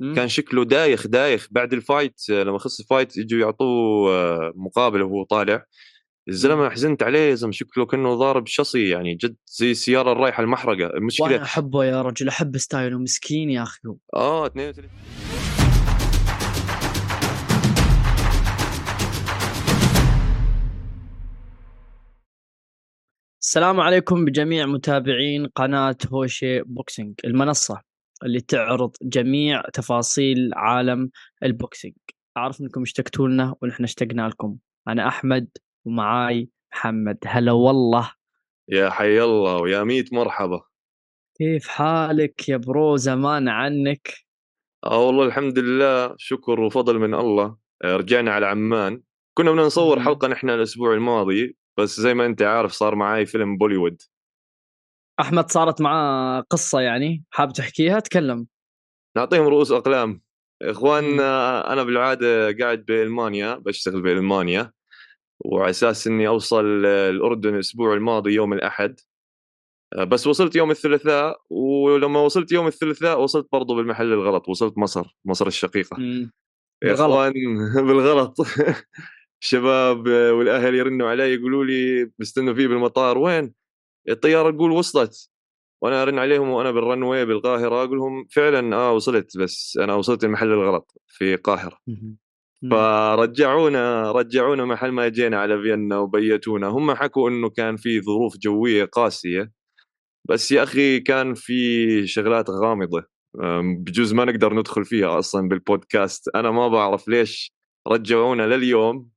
مم. كان شكله دايخ دايخ. بعد ال fight لما خلص ال fight يجوا يعطوه آه، مقابله وهو طالع. الزلمة حزنت عليه زلمة شكله كأنه ضارب شاصي يعني جد زي السياره الرايحه المحرقة. المشكلة وأنا أحبه يا رجل أحب style ه. مسكين يا أخي. آه 32 السلام عليكم بجميع متابعين قناة هوشة boxing المنصة. اللي تعرض جميع تفاصيل عالم ال boxing. أعرف أنكم اشتقتوا لنا ونحن اشتقنا لكم. أنا أحمد ومعاي محمد. هلا والله. يا حي الله ويا ميت مرحبا. كيف حالك يا bro؟ زمان عنك. آه والله الحمد لله. شكر وفضل من الله. آه، رجعنا على عمان. كنا بدنا نصور. حلقة نحن الأسبوع الماضي. بس زي ما أنت عارف صار معي فيلم بوليوود. أحمد صارت معاه قصة يعني حاب تحكيها؟ تكلم. نعطيهم رؤوس أقلام. إخوان. آه، أنا بالعادة قاعد بألمانيا بشتغل بألمانيا وعلى أساس إني أوصل الأردن الأسبوع الماضي يوم الأحد. آه، بس وصلت يوم الثلاثاء ولما وصلت يوم الثلاثاء وصلت برضو بالمحل الغلط وصلت مصر مصر الشقيقة. بالغلط. إخوان بالغلط. الشباب آه، والأهل يرنوا علي يقولوا لي بيستنوا فيه بالمطار وين؟ الطيارة تقول وصلت. وأنا أرن عليهم وأنا بالرنوي بالقاهرة أقول لهم فعلا آه وصلت بس أنا وصلت المحل الغلط في القاهرة. فرجعونا رجعونا محل ما جينا على فيينا وبيتونا. هم حكوا إنه كان في ظروف جوية قاسية. بس يا أخي كان في شغلات غامضة بجوز ما نقدر ندخل فيها أصلا بالبودكاست. أنا ما بعرف ليش رجعونا لليوم.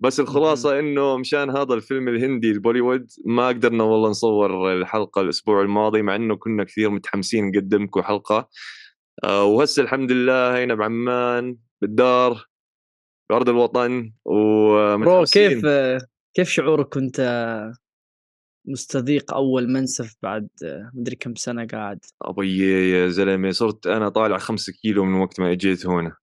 بس الخلاصة إنه مشان هذا الفيلم الهندي البوليوود ما قدرنا والله نصور الحلقة الأسبوع الماضي مع إنه كنا كثير متحمسين نقدم لكم حلقة. آه، وهسه الحمد لله هنا بعمان بالدار بأرض الوطن ومتحمسين. كيف كيف شعورك كنت مستذيق أول منسف بعد مدري كم سنة قاعد؟ ابي يا زلمة صرت أنا طالع خمسة كيلو من وقت ما إجيت هنا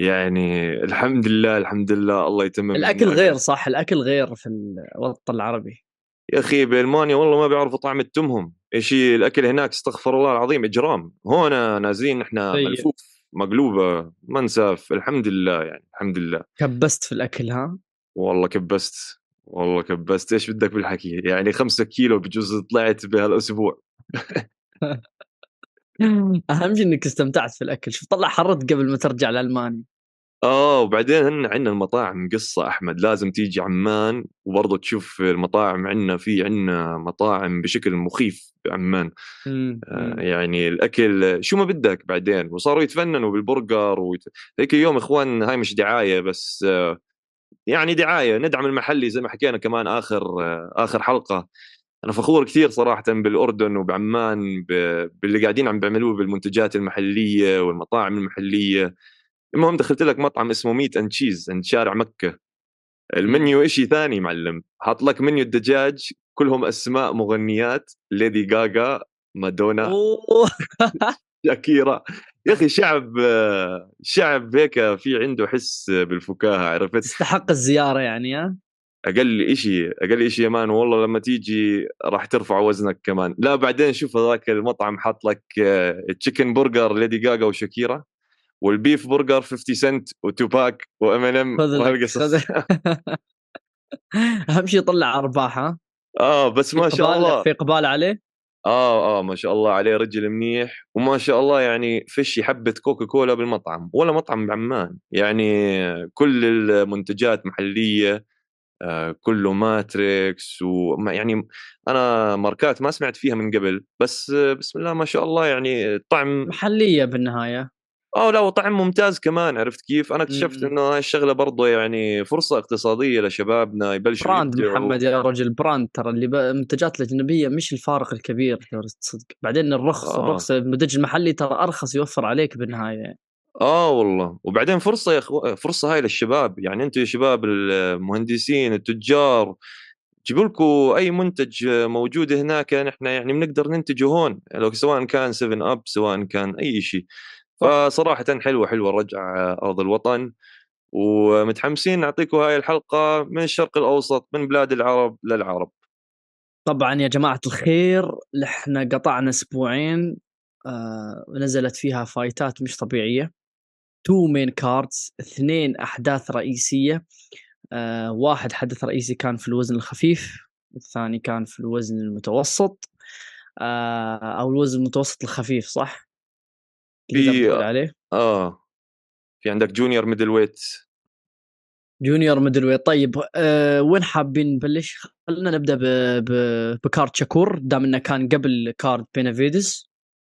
يعني الحمد لله الحمد لله الله يتمم الأكل. غير صح الأكل غير في الوطن العربي. يا أخي بألمانيا والله ما بيعرفوا طعم التمهم. إيش الأكل هناك؟ استغفر الله العظيم إجرام. هون نازلين إحنا سيء. ملفوف مقلوبة منسف الحمد لله يعني الحمد لله. كبست في الأكل ها؟ والله كبست والله كبست. إيش بدك بالحكي؟ يعني خمسة كيلو بجوز طلعت بهالأسبوع. اهم شيء إنك استمتعت في الأكل. شوف طلع حرت قبل ما ترجع لألمانيا. آه وبعدين هن عندنا المطاعم قصة أحمد. لازم تيجي عمان وبرضه تشوف المطاعم عندنا في عندنا مطاعم بشكل مخيف بعمان. آه،. يعني الأكل شو ما بدك بعدين. وصاروا يتفننوا بالبرجر ويت... ذيك اليوم إخوان هاي مش دعاية بس آه، يعني دعاية. ندعم المحلي زي ما حكينا كمان آخر آه، آخر حلقة. أنا فخور كثير صراحة بالأردن وبعمان. باللي قاعدين عم بيعملوه بالمنتجات المحلية والمطاعم المحلية المهم دخلت لك مطعم اسمه ميت أند تشيز عند شارع مكة المنيو إشي ثاني معلم حاط لك منيو الدجاج كلهم أسماء مغنيات ليدي غاغا مادونا. شاكيرا يا أخي شعب شعب هيك في عنده حس بالفكاهة عرفت تستحق الزيارة يعني ها أقل شيء أقل شيء يا man والله لما تيجي راح ترفع وزنك كمان. لا بعدين شوف هذاك المطعم حط لك chicken burger ليدي غاغا وشاكيرا وال beef burger 50 سنت وتوباك وام ان ام وهالقصص. أهم شيء يطلع أرباح ها؟ آه بس ما شاء الله. في إقبال عليه؟ آه آه ما شاء الله عليه رجل منيح وما شاء الله يعني فيش حبه كوكا كولا بالمطعم ولا مطعم بعمان. يعني كل المنتجات محلية كله ماتريكس وما يعني أنا ماركات ما سمعت فيها من قبل بس آه بسم الله ما شاء الله يعني طعم محلية بالنهاية آه لا وطعم ممتاز كمان عرفت كيف أنا اكتشفت مم. إنه هاي الشغلة برضه يعني فرصة اقتصادية لشبابنا يبلشوا brand. محمد يا رجل brand ترى اللي المنتجات الأجنبية مش الفارق الكبير تصدق بعدين الرخص آه. الرخص المنتج المحلي ترى أرخص يوفر عليك بالنهاية آه والله. وبعدين فرصة يا أخو فرصة هاي للشباب. يعني أنتم يا شباب المهندسين التجار جيبوا لكم أي منتج موجود هناك. نحن يعني بنقدر ننتجه هون لو سواء كان 7 Up سواء كان أي شيء. فصراحة حلوة حلوة الرجعه أرض الوطن. ومتحمسين نعطيكم هاي الحلقة من الشرق الأوسط من بلاد العرب للعرب. طبعا يا جماعة الخير إحنا قطعنا أسبوعين آه نزلت فيها fight ات مش طبيعية. two main cards اثنين أحداث رئيسية. آه واحد حدث رئيسي كان في الوزن الخفيف والثاني كان في الوزن المتوسط. آه أو الوزن المتوسط الخفيف صح؟ في عليه؟ آه. في عندك junior middleweight junior middleweight طيب آه وين حابين نبلش؟ خلينا نبدأ ب... ب... ب card شاكور دام إنه كان قبل card بينافيدس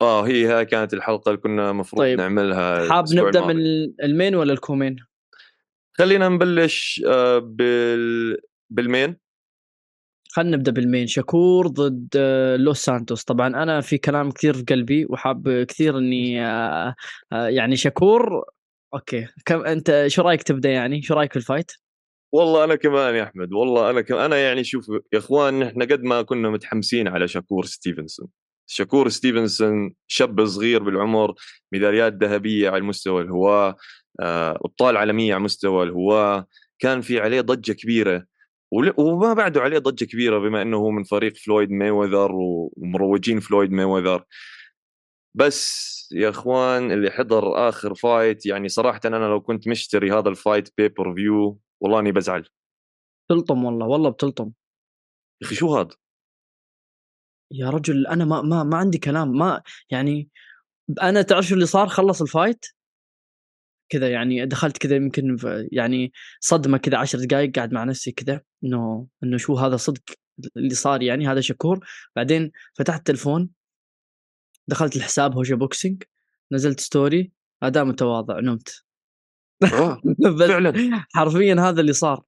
آه هي هاي كانت الحلقة اللي كنا المفروض طيب. نعملها حاب نبدأ الماضي. من ال main ولا ال co-main؟ خلينا نبلش آه بال بال main. خلينا نبدأ بال main. شاكور ضد آه، لوس سانتوس. طبعا أنا في كلام كثير في قلبي وحاب كثير إني آه، يعني شاكور okay. كم أنت شو رأيك تبدأ يعني؟ شو رأيك في ال fight؟ والله أنا كمان يا أحمد. والله أنا كمان أنا يعني شوف يا إخوان إحنا قد ما كنا متحمسين على شاكور ستيفنسون. شاكور ستيفنسون شاب صغير بالعمر ميداليات ذهبية على مستوى الهواة أبطال عالمية على مستوى الهواة كان في عليه ضجة كبيرة. وما بعده عليه ضجة كبيرة بما إنه هو من فريق فلويد مايويذر ومروجين فلويد مايويذر بس يا إخوان اللي حضر آخر fight يعني صراحة أنا لو كنت مشتري هذا ال fight pay-per-view والله إني بزعل. تلطم والله والله بتلطم. يا أخي شو هذا؟ يا رجل أنا ما ما ما عندي كلام ما يعني أنا تعرف شو اللي صار؟ خلص ال fight كذا يعني دخلت كذا يمكن يعني صدمة كذا عشر دقائق قاعد مع نفسي كذا إنه إنه شو هذا صدق اللي صار يعني هذا شكور. بعدين فتحت التلفون دخلت الحساب Hosheh Boxing نزلت story أداء متواضع نمت. فعلا. حرفيا هذا اللي صار.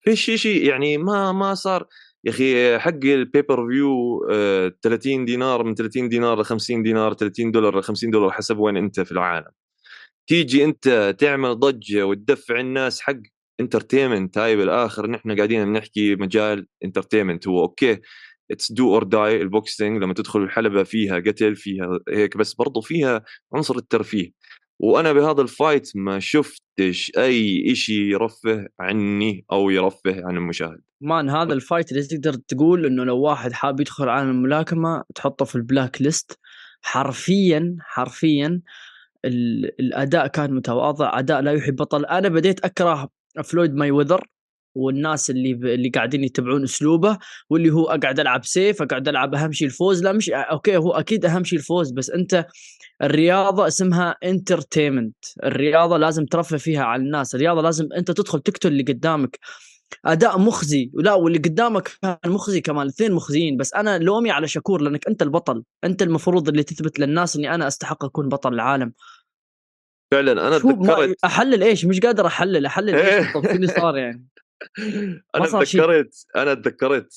في شيء شيء يعني ما ما صار يا أخي حق ال pay-per-view 30 دينار من 30 دينار ل 50 دينار 30 دولار ل 50 دولار حسب وين أنت في العالم. تيجي أنت تعمل ضجة وتدفع الناس حق entertainment هاي بالآخر نحن قاعدين بنحكي مجال entertainment هو. okay it's do or die ال boxing لما تدخل الحلبة فيها قتل فيها هيك بس برضو فيها عنصر الترفيه. وأنا بهذا ال fight ما شفتش أي شيء يرفه عني أو يرفه عن المشاهد. man هذا ال fight اللي تقدر تقول إنه لو واحد حاب يدخل عالم الملاكمة تحطه في ال blacklist حرفيا حرفيا الأداء كان متواضع أداء لا يليق ببطل. أنا بديت أكره فلويد ماي وذر والناس اللي ب... اللي قاعدين يتبعون أسلوبه واللي هو أقعد ألعب سيف أقعد ألعب أهم شيء الفوز. لا مش okay هو أكيد أهم شيء الفوز بس أنت الرياضة اسمها entertainment الرياضة لازم ترفه فيها على الناس. الرياضة لازم أنت تدخل تقتل اللي قدامك. أداء مخزي. ولا واللي قدامك كان مخزي كمان الاثنين مخزيين. بس أنا لومي على شكور لأنك أنت البطل. أنت المفروض اللي تثبت للناس إني أنا أستحق أكون بطل العالم. فعلا أنا تذكرت أحلل إيش؟ مش قادر أحلل. أحلل إيش طب اللي صار يعني؟ أنا تذكرت أنا تذكرت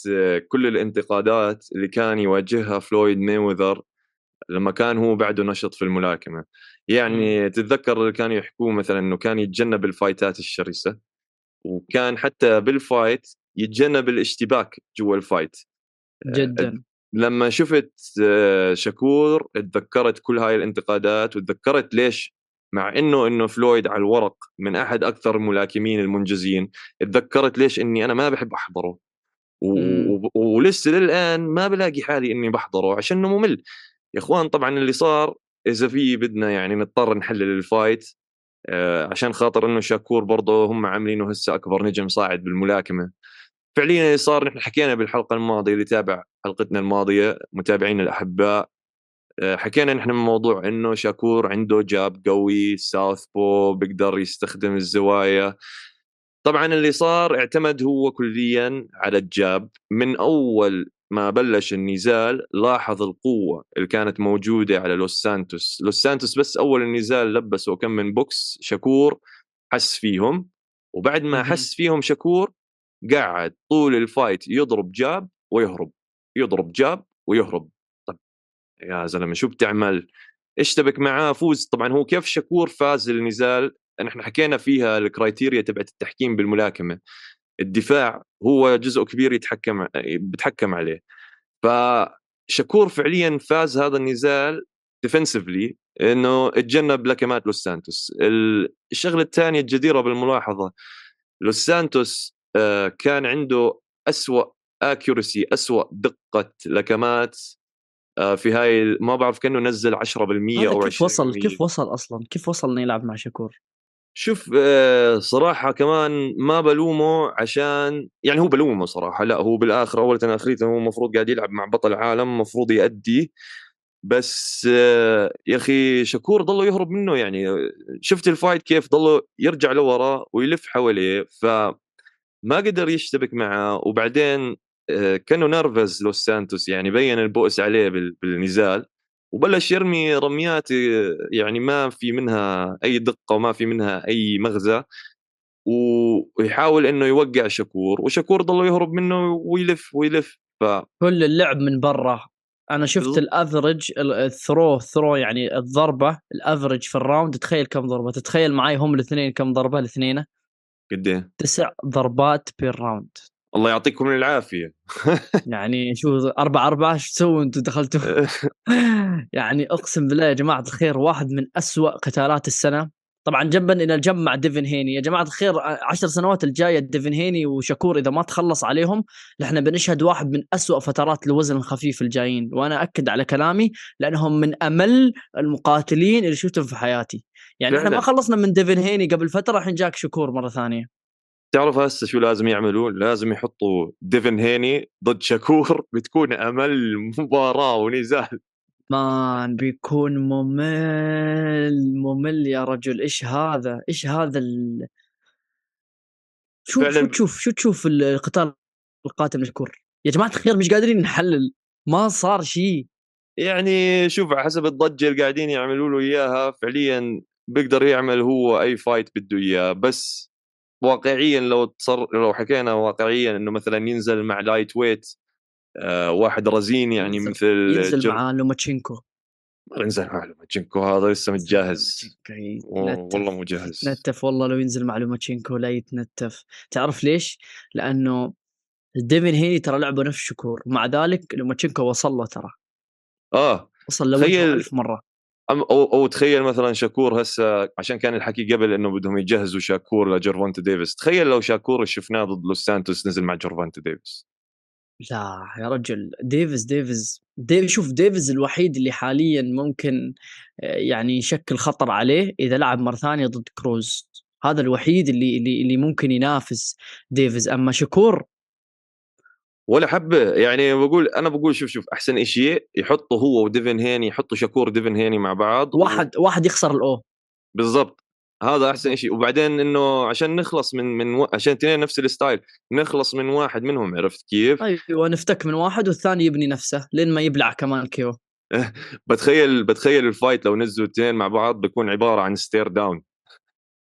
كل الانتقادات اللي كان يواجهها فلويد ميوذر لما كان هو بعده نشط في الملاكمة. يعني تتذكر اللي كانوا يحكوه مثلا إنه كان يتجنب ال fightات الشرسة وكان حتى بال fight يتجنب الاشتباك جوا ال fight. جدا. لما شفت آه، شكور تذكرت كل هاي الانتقادات وتذكرت ليش مع إنه إنه فلويد على الورق من أحد أكثر الملاكمين المنجزين تذكرت ليش إني أنا ما بحب أحضره. ولسه للآن ما بلاقي حالي إني بحضره عشانه ممل. يا إخوان طبعا اللي صار إذا بدنا يعني نضطر نحلل ال fight آه عشان خاطر إنه شاكور برضه هم عاملينه هسه أكبر نجم صاعد بالملاكمة. فعليا اللي صار نحن حكينا بالحلقة الماضية اللي تابع حلقتنا الماضية متابعينا الأحباء آه، حكينا نحن من موضوع إنه شاكور عنده jab قوي southpaw بيقدر يستخدم الزوايا. طبعا اللي صار اعتمد هو كليا على ال jab. من أول ما بلش النزال لاحظ القوة اللي كانت موجودة على لوس سانتوس لوس سانتوس بس أول النزال لبسوا كم من box شكور حس فيهم. وبعد ما حس فيهم شكور قعد طول الفايت يضرب jab ويهرب. يضرب jab ويهرب. يا زلمة شو بتعمل؟ اشتبك معاه؟ فوز. طبعا هو كيف شكور فاز النزال نحن حكينا فيها ال criteria تبعت التحكيم بالملاكمة. الدفاع هو جزء كبير يتحكم بتحكم عليه. فشكور فعليا فاز هذا النزال defensively إنه تجنب لكمات لوس سانتوس. الشغلة الثانية الجديرة بالملاحظة لوس سانتوس آه، كان عنده أسوأ accuracy أسوأ دقة لكمات في هاي ما بعرف كأنه نزل 10% أو 20% كيف وصل كيف وصل أصلا؟ كيف وصل إنه يلعب مع شكور شوف آه، صراحة كمان ما بلومه عشان يعني هو بلومه صراحة. لا هو بالآخر أول اخريته هو المفروض قاعد يلعب مع بطل العالم المفروض يأدي. بس آه، يا أخي شكور ضله يهرب منه يعني شفت ال fight كيف ضله يرجع لورا ويلف حواليه فما قدر يشتبك معه. وبعدين آه، كأنه نرفز لوس سانتوس يعني بين البؤس عليه بالنزال وبلش يرمي رميات يعني ما في منها أي دقة وما في منها أي مغزى ويحاول إنه يوقع شكور وشكور ضل يهرب منه ويلف ويلف ف كل اللعب من برا. أنا شفت ال average ال throw throw يعني الضربة ال average في ال round تخيل كم ضربة؟ تتخيل معي هم الاثنين كم ضربة؟ الاثنين. قد إيه؟ تسع ضربات per round الله يعطيكم العافية. يعني شو أربعة أربعة شو تسووا أنتم دخلتوا؟ يعني أقسم بالله يا جماعة الخير واحد من أسوأ قتالات السنة. طبعا جنبا إلى الجنب مع ديفن هيني. يا جماعة الخير عشر سنوات الجاية ديفن هيني وشكور إذا ما تخلص عليهم نحن بنشهد واحد من أسوأ فترات الوزن الخفيف الجايين. وأنا أكد على كلامي لأنهم من أمل المقاتلين اللي شفتهم في حياتي. يعني إحنا ما خلصنا من ديفن هيني قبل فترة الحين جاك شكور مرة ثانية. تعرف هسه شو لازم يعملوا؟ لازم يحطوا ديفن هيني ضد شكور بتكون أمل مباراة ونزال. man بيكون ممل ممل يا رجل. إيش هذا؟ إيش هذا ال... شو شو تشوف؟ شو تشوف القتال القاتل شكور؟ يا جماعة الخير مش قادرين نحلل. ما صار شيء. يعني شوف حسب الضجة اللي قاعدين يعملوا له إياها فعليا بيقدر يعمل هو أي fight بده إياه. بس واقعيا لو تصر لو حكينا واقعيا إنه مثلا ينزل مع lightweight آه واحد رزين يعني ينزل مثل ينزل جر... مع لوماتشينكو. ما ينزل مع لوماتشينكو هذا لسه متجهز. والله مجهز. نتف والله لو ينزل مع لوماتشينكو لا يتنتف. تعرف ليش؟ لأنه ديفن هيني ترى لعبه نفس شكور مع ذلك لوماتشينكو وصل له ترى. آه وصل له ألف مرة. أو أو تخيل مثلا شاكور هسه عشان كان الحكي قبل إنه بدهم يجهزوا شاكور لجيرفونت ديفيس. تخيل لو شاكور شفناه ضد لوس سانتوس نزل مع جيرفونت ديفيس. لا يا رجل ديفيس ديفيس ديفيس شوف ديفيس الوحيد اللي حاليا ممكن آه، يعني يشكل خطر عليه إذا لعب مرة ثانية ضد كروز. هذا الوحيد اللي اللي اللي ممكن ينافس ديفيز أما شكور ولا حبه يعني بقول أنا بقول شوف شوف أحسن شيء يحطوا هو وديفن هيني يحطوا شكور ديفن هيني مع بعض واحد و... واحد يخسر ال O. بالضبط. هذا أحسن شيء وبعدين إنه عشان نخلص من من و... عشان اثنين نفس ال style نخلص من واحد منهم عرفت كيف؟ أيوه نفتك من واحد والثاني يبني نفسه لين ما يبلع كمان KO. بتخيل بتخيل ال fight لو نزلوا اثنين مع بعض بيكون عبارة عن stare down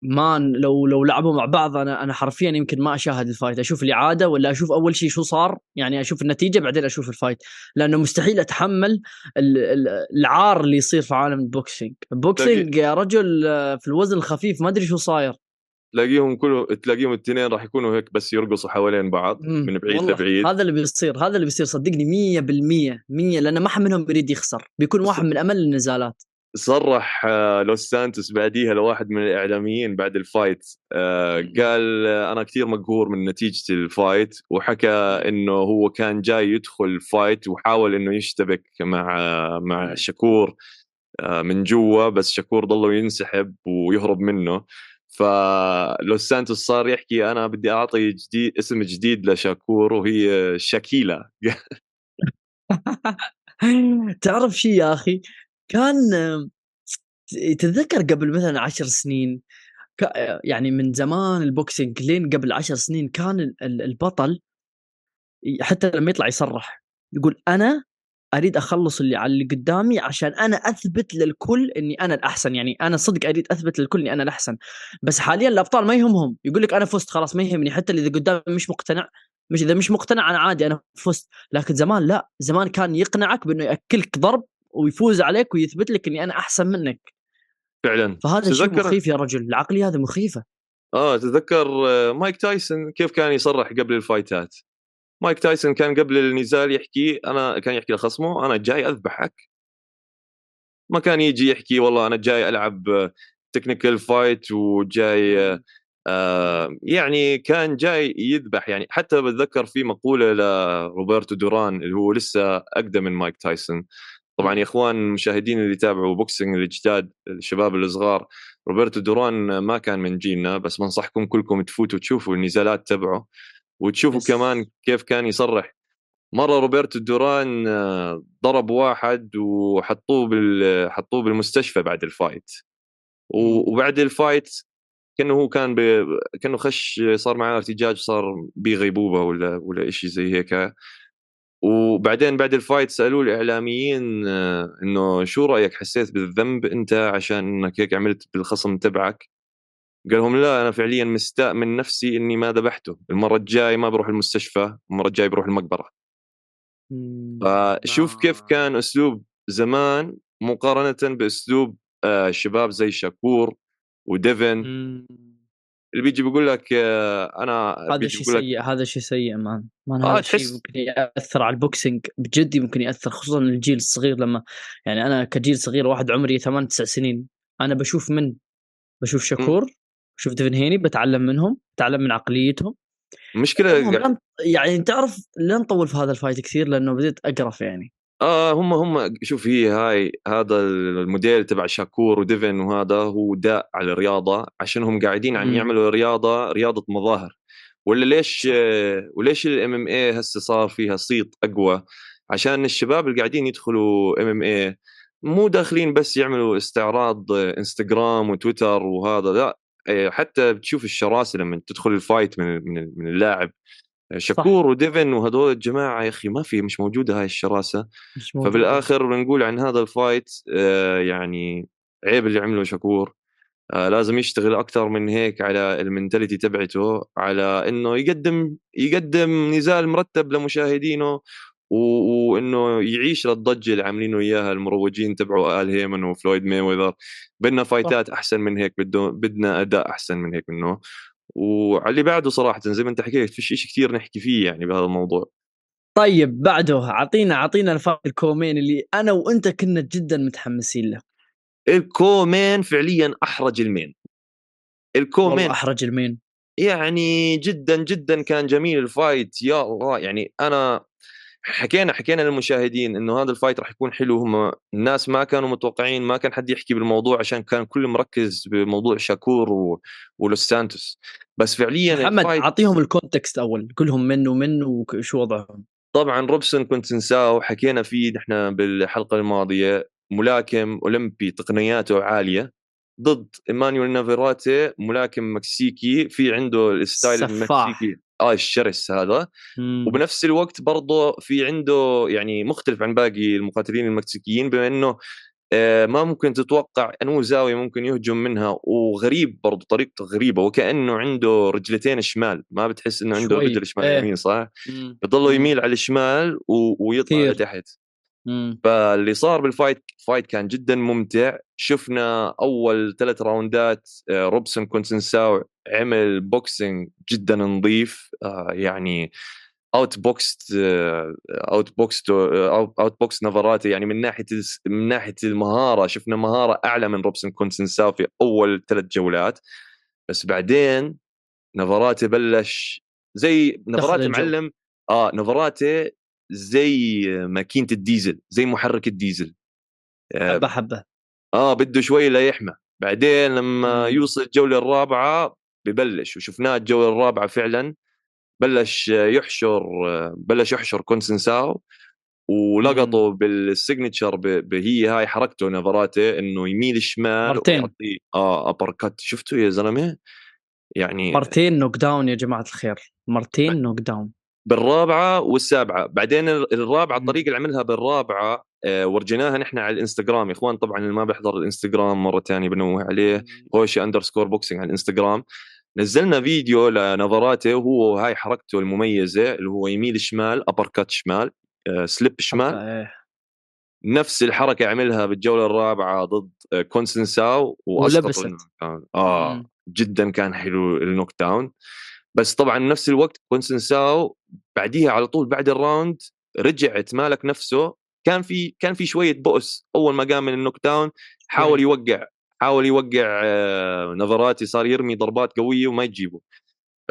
man لو لو لعبوا مع بعض أنا أنا حرفيا يمكن ما أشاهد ال fight أشوف الإعادة ولا أشوف أول شيء شو صار يعني أشوف النتيجة بعدين أشوف ال fight لأنه مستحيل أتحمل العار اللي يصير في عالم ال boxing ال boxing يا رجل آه، في الوزن الخفيف ما أدري شو صاير. تلاقيهم كله تلاقيهم الاثنين راح يكونوا هيك بس يرقصوا حوالين بعض من بعيد لبعيد. هذا اللي بيصير هذا اللي بيصير. صدقني 100% 100 لأن ما حد منهم يريد يخسر. بيكون واحد من أمل النزالات. صرح آه، لوس سانتوس بعديها لواحد من الإعلاميين بعد ال fight. آه، قال آه، أنا كثير مقهور من نتيجة ال fight وحكى إنه هو كان جاي يدخل ال fight وحاول إنه يشتبك مع مع شكور من جوا بس شكور ضله ينسحب ويهرب منه. فلوس سانتوس صار يحكي أنا بدي أعطي جديد اسم جديد لشاكور وهي شاكيلا. تعرف شيء يا أخي؟ كان تتذكر قبل مثلا عشر سنين يعني من زمان البوكسينج لين قبل عشر سنين كان البطل حتى لما يطلع يصرح يقول أنا أريد أخلص اللي على اللي قدامي عشان أنا أثبت للكل إني أنا الأحسن يعني أنا صدق أريد أثبت للكل إني أنا الأحسن. بس حاليا الأبطال ما يهمهم يقول لك أنا فزت خلاص ما يهمني حتى اللي قدامي مش مقتنع مش إذا مش مقتنع أنا عادي أنا فزت. لكن زمان لا زمان كان يقنعك بإنه يأكلك ضرب ويفوز عليك ويثبت لك إني أنا أحسن منك. فعلا. فهذا شيء مخيف يا رجل العقلية هذه مخيفة. آه تذكر آه، مايك تايسون كيف كان يصرح قبل ال fight ات؟ مايك تايسون كان قبل النزال يحكي أنا كان يحكي لخصمه أنا جاي أذبحك. ما كان يجي يحكي والله أنا جاي ألعب technical fight وجاي آه يعني كان جاي يذبح يعني. حتى بتذكر في مقولة لروبرتو دوران اللي هو لسه أقدم من مايك تايسون. طبعا يا إخوان المشاهدين اللي يتابعوا boxing الجداد الشباب الصغار روبرتو دوران ما كان من جيلنا بس بنصحكم كلكم تفوتوا تشوفوا النزالات تبعه وتشوفوا بس. كمان كيف كان يصرح. مرة روبرتو دوران آه، ضرب واحد وحطوه بال حطوه بالمستشفى بعد ال fight. وبعد ال fight كأنه هو كان ب... كأنه خش صار معاه ارتجاج صار بغيبوبه ولا ولا شيء زي هيك. وبعدين بعد ال fight سالوه الإعلاميين آه، إنه شو رأيك حسيت بالذنب أنت عشان إنك هيك عملت بالخصم تبعك؟ قال لهم لا أنا فعليا مستاء من نفسي إني ما ذبحته المرة الجايه ما بروح المستشفى المرة الجايه بروح المقبرة. فشوف كيف كان أسلوب زمان مقارنة بأسلوب آه، شباب زي شاكور وديفن. اللي بيجي بيقول لك آه، أنا هذا شيء سيء هذا شيء سيء man man آه هذا شيء ممكن يأثر على ال boxing بجد ممكن يأثر خصوصا الجيل الصغير لما يعني أنا كجيل صغير واحد عمري ثمان تسع سنين أنا بشوف من؟ بشوف شكور م. بشوف ديفن هيني بتعلم منهم بتعلم من عقليتهم. مشكلة يعني تعرف لا نطول في هذا ال fight كثير لأنه بديت أقرف يعني. آه هم هم شوف هي هاي هذا الموديل تبع شاكور وديفن وهذا هو داء على الرياضة عشان هم قاعدين عم يعملوا رياضة رياضة مظاهر. ولا ليش وليش ال MMA هسه صار فيها صيت أقوى؟ عشان الشباب اللي قاعدين يدخلوا MMA مو داخلين بس يعملوا استعراض انستغرام وتويتر وهذا لا إيه، حتى بتشوف الشراسة لما تدخل ال fight من من اللاعب. شكور صح. وديفن وهذول الجماعة يا أخي ما في مش موجودة هاي الشراسة. مش موجودة. فبالآخر بنقول عن هذا ال fight آه يعني عيب اللي عمله شكور آه لازم يشتغل أكثر من هيك على ال mentality تبعته على إنه يقدم يقدم نزال مرتب لمشاهدينه وإنه يعيش للضجة اللي عاملينه إياها المروجين تبعه آل هيمن وفلويد مي ويذر بدنا fight ات أحسن من هيك بده بدنا أداء أحسن من هيك منه. وعلى اللي بعده صراحة زي ما انت حكيت فيش شيء كثير نحكي فيه يعني بهذا الموضوع. طيب بعده اعطينا اعطينا الفرق ال co-main اللي أنا وأنت كنا جدا متحمسين له. ال co-main فعليا أحرج ال main. ال co-main أحرج ال main. يعني جدا جدا كان جميل ال fight. يا الله يعني أنا حكينا حكينا للمشاهدين إنه هذا ال fight راح يكون حلو. هم الناس ما كانوا متوقعين ما كان حد يحكي بالموضوع عشان كان كل مركز بموضوع شاكور و... ولوس سانتوس. بس فعليا محمد ال fight... أعطيهم ال context أول كلهم من ومن وشو وضعهم؟ طبعا روبسون كونسيساو وحكينا فيه نحن بالحلقة الماضية. ملاكم أولمبي تقنياته عالية. ضد إيمانويل نافاريتي ملاكم مكسيكي في عنده ال style المكسيكي. آه الشرس هذا. مم. وبنفس الوقت برضه في عنده يعني مختلف عن باقي المقاتلين المكسيكيين بما إنه آه ما ممكن تتوقع أنه زاوية ممكن يهجم منها وغريب برضه طريقته غريبة وكأنه عنده رجلتين شمال. ما بتحس إنه عنده رجل شمال إيه. يمين صح؟ بضله يميل على الشمال ويطلع لتحت. فاللي صار بال fight، fight كان جدا ممتع. شفنا أول ثلاث راوندات آه، روبسون كونسيساو عمل boxing جدا نظيف. آه، يعني out boxed out boxed out boxed نفاريتي يعني من ناحية من ناحية المهارة شفنا مهارة أعلى من روبسون كونسيساو في أول ثلاث جولات. بس بعدين نفاريتي بلش زي نفاريتي معلم آه نفاريتي زي ماكينة الديزل زي محرك الديزل. آه، حبة حبة. آه بده شوي ليحمى بعدين لما يوصل الجولة الرابعة ببلش وشفناه الجولة الرابعة فعلا بلش يحشر بلش يحشر كونسيساو ولقطه بال signature هي هاي حركته نفاريتي إنه يميل شمال مرتين. آه uppercut شفتوا يا زلمة؟ يعني مرتين knockdown يا جماعة الخير. مرتين knockdown بالرابعة والسابعة. بعدين الرابعة الطريقة اللي عملها بالرابعة آه، ورجيناها نحن على الإنستغرام. يا إخوان طبعا اللي ما بيحضر الإنستغرام مرة ثانية بنوه عليه هوشة underscore boxing على الإنستغرام. نزلنا فيديو لنفاريتي وهو هاي حركته المميزة اللي هو يميل شمال uppercut شمال آه، slip شمال. إيه. نفس الحركة عملها بالجولة الرابعة ضد آه، كونسيساو ولبست آه جدا كان حلو ال knockdown بس طبعا نفس الوقت كونسيساو بعديها على طول بعد ال round رجع تمالك نفسه. كان في كان في شوية بؤس أول ما قام من ال knockdown. حاول يوقع حاول يوقع آه، نفاريتي صار يرمي ضربات قوية وما تجيبه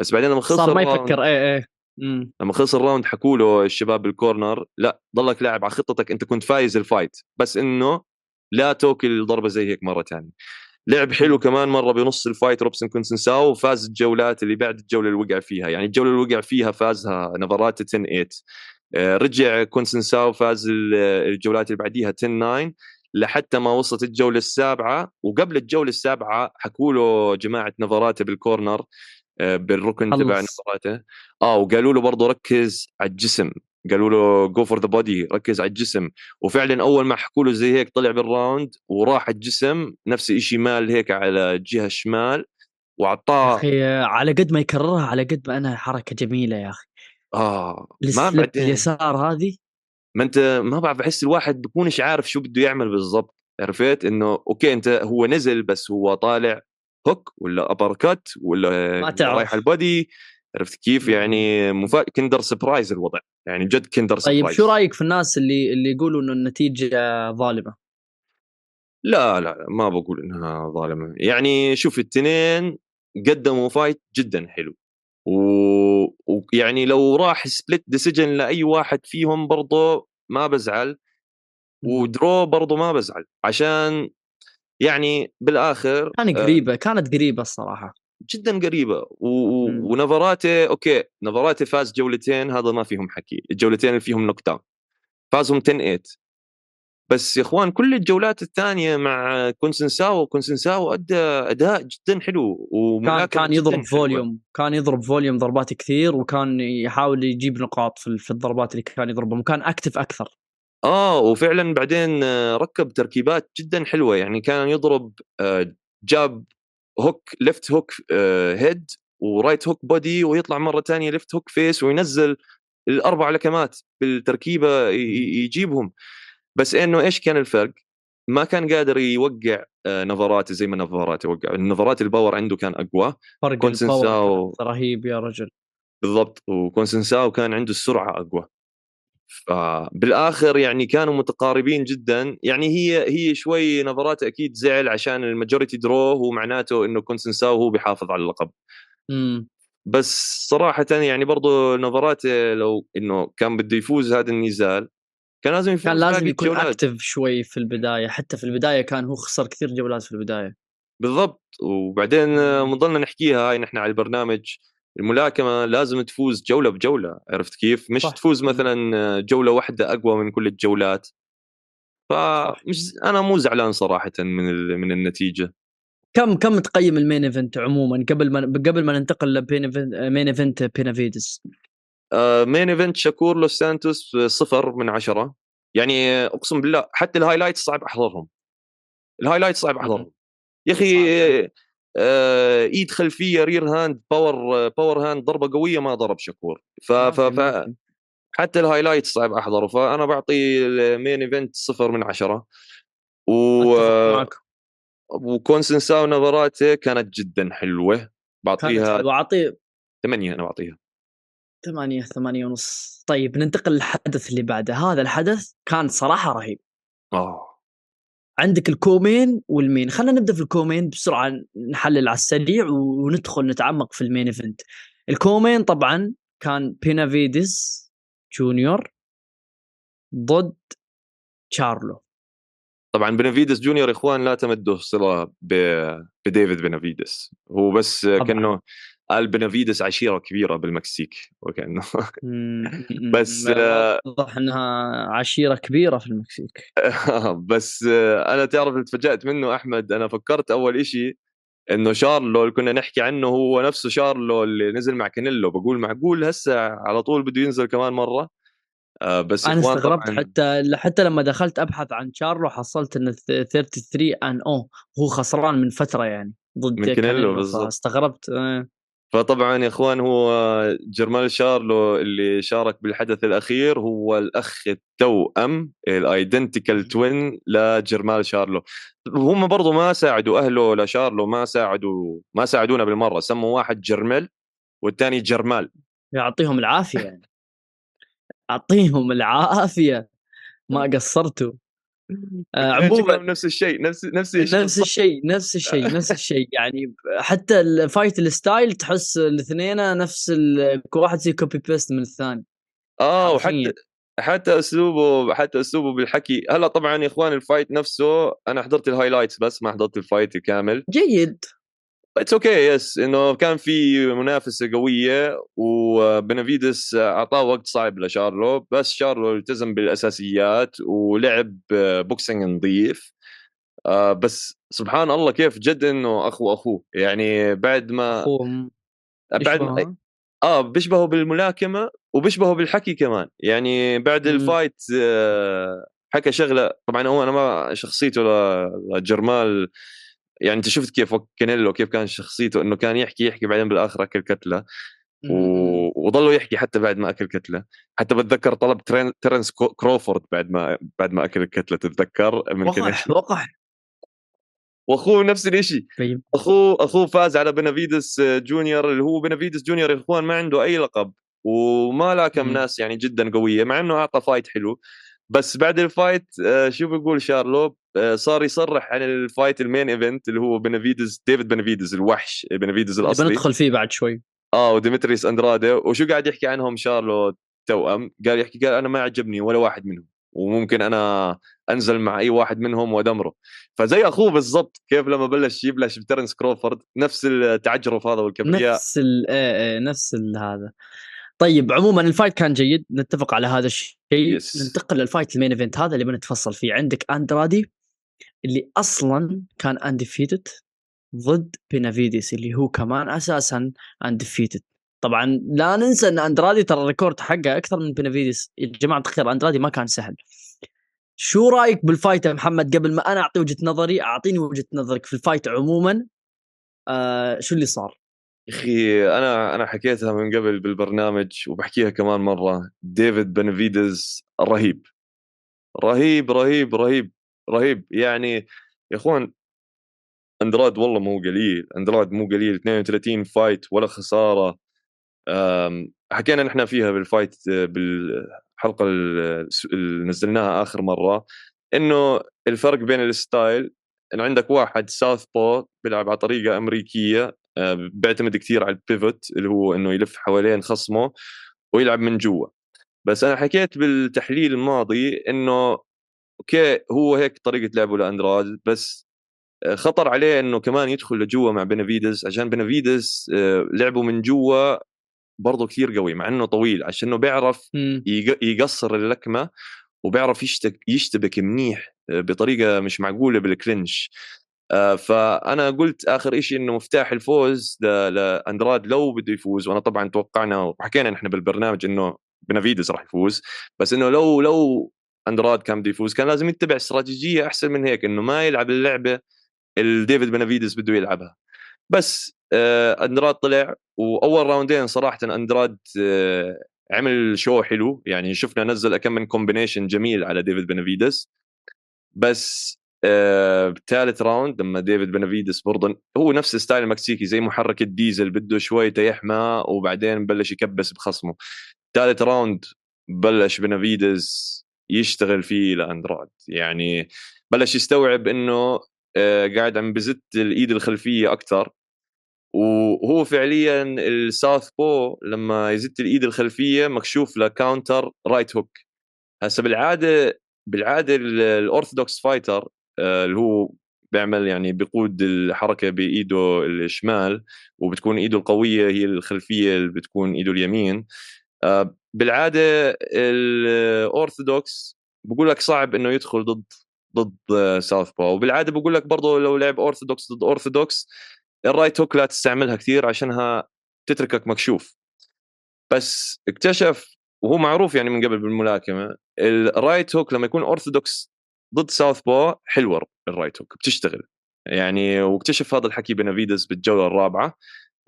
بس بعدين لما خلص صار ما يفكر. إيه إيه. مم. لما خلص ال round حكوا له الشباب بال corner لا ضلك لاعب على خطتك أنت كنت فايز ال fight. بس إنه لا توكل ضربه زي هيك مرة ثانية لعب حلو كمان مرة بنص ال fight روبسون كونسيساو وفاز الجولات اللي بعد الجولة اللي وقع فيها. يعني الجولة اللي وقع فيها فازها نفاريتي 10 8 آه، رجع كونسيساو فاز ال- الجولات اللي بعديها 10 9 لحتى ما وصلت الجولة السابعة. وقبل الجولة السابعة حكوا له جماعة نفاريتي بال corner آه، بالركن. تبع نفاريتي آه وقالوا له برضه ركز على الجسم. قالوا له go for the body ركز على الجسم. وفعلا أول ما حكوا له زي هيك طلع بال round وراح الجسم نفس الشيء مال هيك على الجهه الشمال واعطاه أخي على قد ما يكررها على قد ما انها حركة جميلة يا أخي. آه ما بعدين اليسار هذه؟ ما أنت ما بعرف بحس الواحد بكونش عارف شو بده يعمل بالضبط عرفت؟ إنه okay أنت هو نزل بس هو طالع hook ولا uppercut ولا ما تعرف. رايح ال body عرفت كيف. يعني مفا... Kinder Surprise الوضع يعني جد Kinder Surprise طيب شو رأيك في الناس اللي اللي يقولوا إنه النتيجة ظالمة؟ لا لا ما بقول إنها ظالمة. يعني شوف التنين قدموا fight جدا حلو. و- ويعني لو راح split decision لأي واحد فيهم برضه ما بزعل و draw برضه ما بزعل. عشان يعني بالآخر كان آه، قريبة كانت قريبة الصراحة. جدا قريبة. و... و... مم. ونفاريتي okay نفاريتي فاز جولتين هذا ما فيهم حكي. الجولتين اللي فيهم down فازهم 10 8 بس يا إخوان كل الجولات الثانية مع كونسيساو كونسيساو أدى أداء جدا حلو كان كان يضرب حلوة. volume. كان يضرب volume ضربات كثير وكان يحاول يجيب نقاط في الضربات اللي كان يضربها وكان active أكثر. آه وفعلا بعدين آه، ركب تركيبات جدا حلوة. يعني كان يضرب آه، جاب hook left hook head و right hook body ويطلع مرة ثانية left hook face وينزل الأربع لكمات بالتركيبة يجيبهم. بس إنه إيش كان الفرق؟ ما كان قادر يوقع آه، نفاريتي زي ما نفاريتي وقع النفاريتي ال power عنده كان أقوى. فرق. ال power كان رهيب يا رجل. بالضبط. وكونسيساو كان عنده السرعة أقوى. فبالاخر يعني كانوا متقاربين جدا. يعني هي هي شوي نفاريتي أكيد زعل عشان ال majority draw هو معناته انه كونسيساو هو بيحافظ على اللقب. امم بس صراحة يعني برضو نفاريتي لو إنه كان بده يفوز هذا النزال كان لازم يفوز كان لازم يكون. active شوي في البداية. حتى في البداية كان هو خسر كثير جولات في البداية. بالضبط. وبعدين مضلنا نحكيها هاي نحن على البرنامج. الملاكمة لازم تفوز جولة بجولة عرفت كيف؟ مش صح. تفوز مثلا جولة واحدة أقوى من كل الجولات. فمش أنا مو زعلان صراحة من ال- من النتيجة. كم كم تقيم ال main event عموما قبل ما قبل ما ننتقل ل main event بينافيديز آه، main event شاكور لوس سانتوس صفر من عشرة. يعني أقسم بالله حتى ال highlights صعب أحضرهم. ال highlights صعب أحضرهم. يا أخي آه، آه، ايد خلفيه rear hand power آه، power hand ضربة قوية ما ضرب شاكور. ف, ف, ف حتى ال highlight صعب أحضره. فأنا بعطي ال main event صفر من عشرة. و... وكونسيساو نفاريتي كانت جدا حلوة. بعطيها واعطيه ثمانية أنا بعطيها. ثمانية ثمانية ونص. طيب ننتقل للحدث اللي بعده. هذا الحدث كان صراحة رهيب. آه. عندك ال co-main وال main. خلينا نبدأ في ال co-main بسرعة نحلل على السريع وندخل نتعمق في ال main event. ال co-main طبعا كان بينافيدس جونيور ضد تشارلو. طبعا بنافيدس جونيور إخوان لا تمت صلة ب... بديفيد بنافيدس هو بس. كأنه قال بنافيدس عشيرة كبيرة بالمكسيك وكانه بس، آه، واضح إنها عشيرة كبيرة في المكسيك بس آه، أنا تعرف اللي تفاجأت منه أحمد أنا فكرت أول إشي إنه شارلو اللي كنا نحكي عنه هو نفسه شارلو اللي نزل مع كانيلو بقول معقول هسه على طول بده ينزل كمان مرة آه بس أنا استغربت طبعاً- حتى حتى لما دخلت أبحث عن تشارلو حصلت انه 33 أن أو هو خسران من فترة يعني ضد من كانيلو بالضبط. استغربت آه. فطبعا يا إخوان هو جرمال شارلو اللي شارك بالحدث الأخير هو الأخ التوأم ال identical twin لجرمال شارلو. هم برضو ما ساعدوا أهله لشارلو ما ساعدوا ما ساعدونا بالمرة سموا واحد جرمل والثاني جرمال. يعطيهم العافية يعني. يعطيهم العافية. ما قصرتوا. عموما نفس الشيء نفس نفس نفس الشيء نفس الشيء نفس الشيء. يعني حتى ال fight ال style تحس الاثنين نفس كل واحد زي copy paste من الثاني. آه وحتى حتى أسلوبه حتى أسلوبه بالحكي. هلأ طبعا يا إخوان ال fight نفسه أنا حضرت ال highlights بس ما حضرت ال fight الكامل. جيد. it's okay yes إنه كان في منافسة قوية وبنافيدس أعطاه وقت صعب لشارلو بس شارلو التزم بالأساسيات ولعب boxing نظيف. آه بس سبحان الله كيف جد إنه أخو أخوه. يعني بعد ما أخوه بعد ما آه بيشبهه بالملاكمة وبيشبهه بالحكي كمان. يعني بعد مم. ال fight آه حكى شغلة طبعا هو أنا ما شخصيته لجرمال يعني أنت شفت كيف كانيلو كيف كان شخصيته؟ إنه كان يحكي يحكي بعدين بالآخر أكل كتلة و... وظلوا يحكي حتى بعد ما أكل كتلة. حتى بتذكر طلب ترين... ترنس كروفورد بعد ما بعد ما أكل الكتلة تتذكر؟ من وقح وقح وأخوه نفس الشيء طيب. أخوه أخوه فاز على بنافيدس جونيور اللي هو بنافيدس جونيور يا إخوان ما عنده أي لقب وما لاكم ناس يعني جدا قوية مع إنه أعطى fight حلو. بس بعد ال fight آه، شو بيقول شارلو آه، صار يصرح عن ال fight ال main event اللي هو بنافيدز ديفيد بنافيدز الوحش بنافيدز الأصلي. بندخل فيه بعد شوي. آه وديمتريس اندرادي وشو قاعد يحكي عنهم شارلو توأم. قال يحكي قال أنا ما عجبني ولا واحد منهم وممكن أنا أنزل مع أي واحد منهم وأدمره. فزي أخوه بالضبط كيف لما بلش يبلش بترنس كروفورد نفس التعجرف هذا والكبرياء. نفس ال نفس هذا. طيب عموما ال fight كان جيد. نتفق على هذا الشيء. Yes. ننتقل لل fight ال main event هذا اللي بنتفصل فيه. عندك أندرادي اللي أصلا كان undefeated ضد بينافيديس اللي هو كمان أساسا undefeated طبعا لا ننسى إن أندرادي ترى ال record حقه أكثر من بينافيديس. يا جماعة الخير أندرادي ما كان سهل. شو رأيك بال fight يا محمد؟ قبل ما أنا أعطي وجهة نظري أعطيني وجهة نظرك في ال fight عموما. آه شو اللي صار؟ أخي أنا أنا حكيتها من قبل بالبرنامج وبحكيها كمان مرة. ديفيد بنفيدز رهيب. رهيب رهيب رهيب رهيب. يعني يا أخوان اندراد والله مو قليل. اندراد مو قليل. 32 fight ولا خسارة. حكينا نحن فيها بال fight بالحلقة اللي نزلناها آخر مرة إنه الفرق بين ال style إن عندك واحد southpaw بيلعب على طريقة أمريكية بيعتمد كثير على ال pivot اللي هو إنه يلف حوالين خصمه ويلعب من جوا. بس أنا حكيت بالتحليل الماضي إنه okay هو هيك طريقة لعبه لاندراد بس آه، خطر عليه إنه كمان يدخل لجوا مع بنافيدس عشان بنافيدس آه، لعبه من جوا برضه كثير قوي مع إنه طويل عشان إنه بيعرف يقصر اللكمة وبيعرف يشتبك منيح بطريقة مش معقولة بال clinch آه، فأنا قلت آخر شيء إنه مفتاح الفوز لأندراد لو بده يفوز وأنا طبعا توقعنا وحكينا نحن بالبرنامج إنه بنافيدس راح يفوز بس إنه لو لو أندراد كان بده يفوز كان لازم يتبع استراتيجية أحسن من هيك إنه ما يلعب اللعبة اللي ديفيد بنافيدس بده يلعبها. بس آه أندراد طلع وأول راوندين صراحة أندراد آه عمل show حلو يعني شفنا نزل كم من combination جميل على ديفيد بنافيدس بس بثالث آه، round لما ديفيد بنافيدس برضه هو نفس style المكسيكي زي محرك الديزل بده شوي تيحمى وبعدين بلش يكبس بخصمه. ثالث round بلش بنافيدس يشتغل فيه لاندراد يعني بلش يستوعب إنه آه، قاعد عم بزت الإيد الخلفية أكثر وهو فعليا ال southpaw لما يزت الإيد الخلفية مكشوف ل counter right hook. هسه بالعادة بالعادة ال orthodox fighter اللي هو بيعمل يعني بيقود الحركة بإيده الشمال وبتكون إيده القوية هي الخلفية اللي بتكون إيده اليمين. آه، بالعادة الاورثودوكس بقول لك صعب إنه يدخل ضد ضد southpaw وبالعادة بقول لك برضه لو لعب اورثودوكس ضد orthodox ال right hook لا تستعملها كثير عشانها تتركك مكشوف. بس اكتشف وهو معروف يعني من قبل بالملاكمة ال right hook لما يكون اورثودوكس ضد southpaw حلوة ال right hook بتشتغل. يعني واكتشف هذا الحكي بنافيدس بالجولة الرابعة.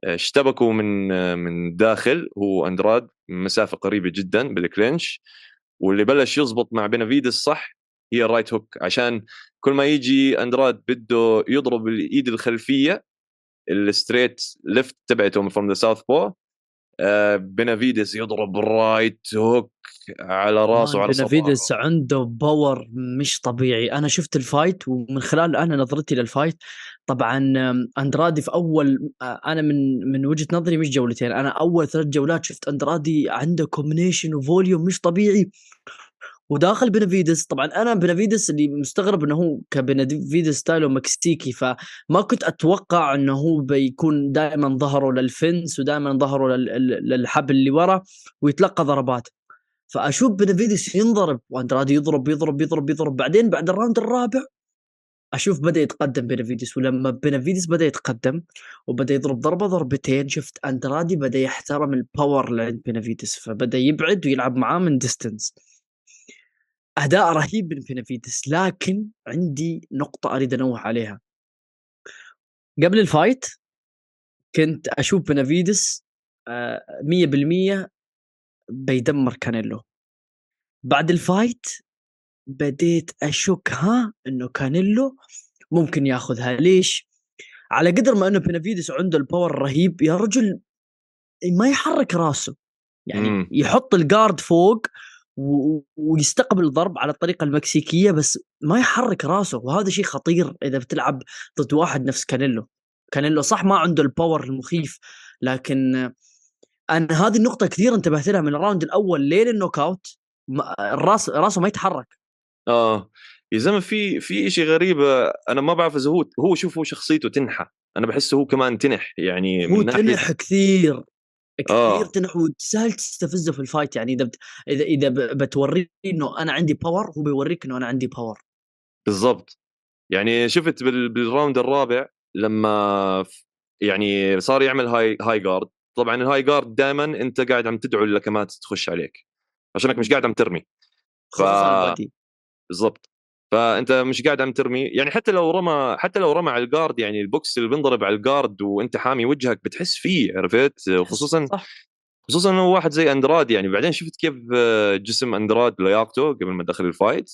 اشتبكوا من من داخل هو أندراد مسافة قريبة جدا بال clinch. واللي بلش يزبط مع بنافيدس صح هي ال right hook. عشان كل ما يجي أندراد بده يضرب الإيد الخلفية ال straight left تبعته from the southpaw آه، بنافيدس يضرب right hook على راسه على صباعه بنافيدس عنده power مش طبيعي. أنا شفت ال fight ومن خلال أنا نظرتي لل fight طبعا أندرادي في أول آه، أنا من من وجهة نظري مش جولتين أنا أول ثلاث جولات شفت أندرادي عنده combination و volume مش طبيعي. وداخل بنافيدس طبعا أنا بنافيدس اللي مستغرب إنه هو كبنافيدس style ه مكسيكي فما كنت أتوقع إنه هو بيكون دائما ظهره لل fence ودائما ظهره لل- لل- للحبل اللي ورا ويتلقى ضربات. فأشوف بنافيدس ينضرب وأندرادي يضرب يضرب يضرب يضرب بعدين بعد ال round الرابع أشوف بدأ يتقدم بنافيدس ولما بنافيدس بدأ يتقدم وبدأ يضرب ضربة ضربتين شفت أندرادي بدأ يحترم ال power اللي عند بنافيدس فبدأ يبعد ويلعب معاه من distance أداء رهيب من بنافيدس لكن عندي نقطة أريد أنوه عليها قبل ال fight كنت أشوف بنافيدس آه، 100% بيدمر كانيلو بعد ال fight بديت أشك ها إنه كانيلو ممكن ياخذها ليش؟ على قدر ما إنه بنافيدس عنده ال power الرهيب يا رجل ما يحرك راسه يعني مم. يحط ال guard فوق ويستقبل الضرب على الطريقة المكسيكية بس ما يحرك راسه وهذا شيء خطير إذا بتلعب ضد واحد نفس كانيلو. كانيلو صح ما عنده ال power المخيف لكن أنا هذه النقطة كثير انتبهت لها من ال round الأول لين ال knockout الراس راسه ما يتحرك. آه. يا زلمة في في شيء غريب أنا ما بعرف إذا هو هو شوف هو شخصيته تنحى أنا بحسه هو كمان تنح يعني هو تنح كثير. كثير آه. تنح وسهل تستفزه في ال fight يعني إذا بت... إذا إذا بتوريه إنه أنا عندي power هو بيوريك إنه أنا عندي power بالضبط. يعني شفت بال... بال round الرابع لما يعني صار يعمل هاي high guard طبعا ال high guard دائما أنت قاعد عم تدعو اللكمات تخش عليك. عشانك مش قاعد عم ترمي. ف- بالضبط. فأنت مش قاعد عم ترمي؟ يعني حتى لو رمى حتى لو رمى على ال guard يعني البوكس اللي بينضرب على ال guard وانت حامي وجهك بتحس فيه عرفت؟ وخصوصا صح. خصوصا انه واحد زي أندراد يعني بعدين شفت كيف آه، جسم أندراد لياقته قبل ما دخل ال fight؟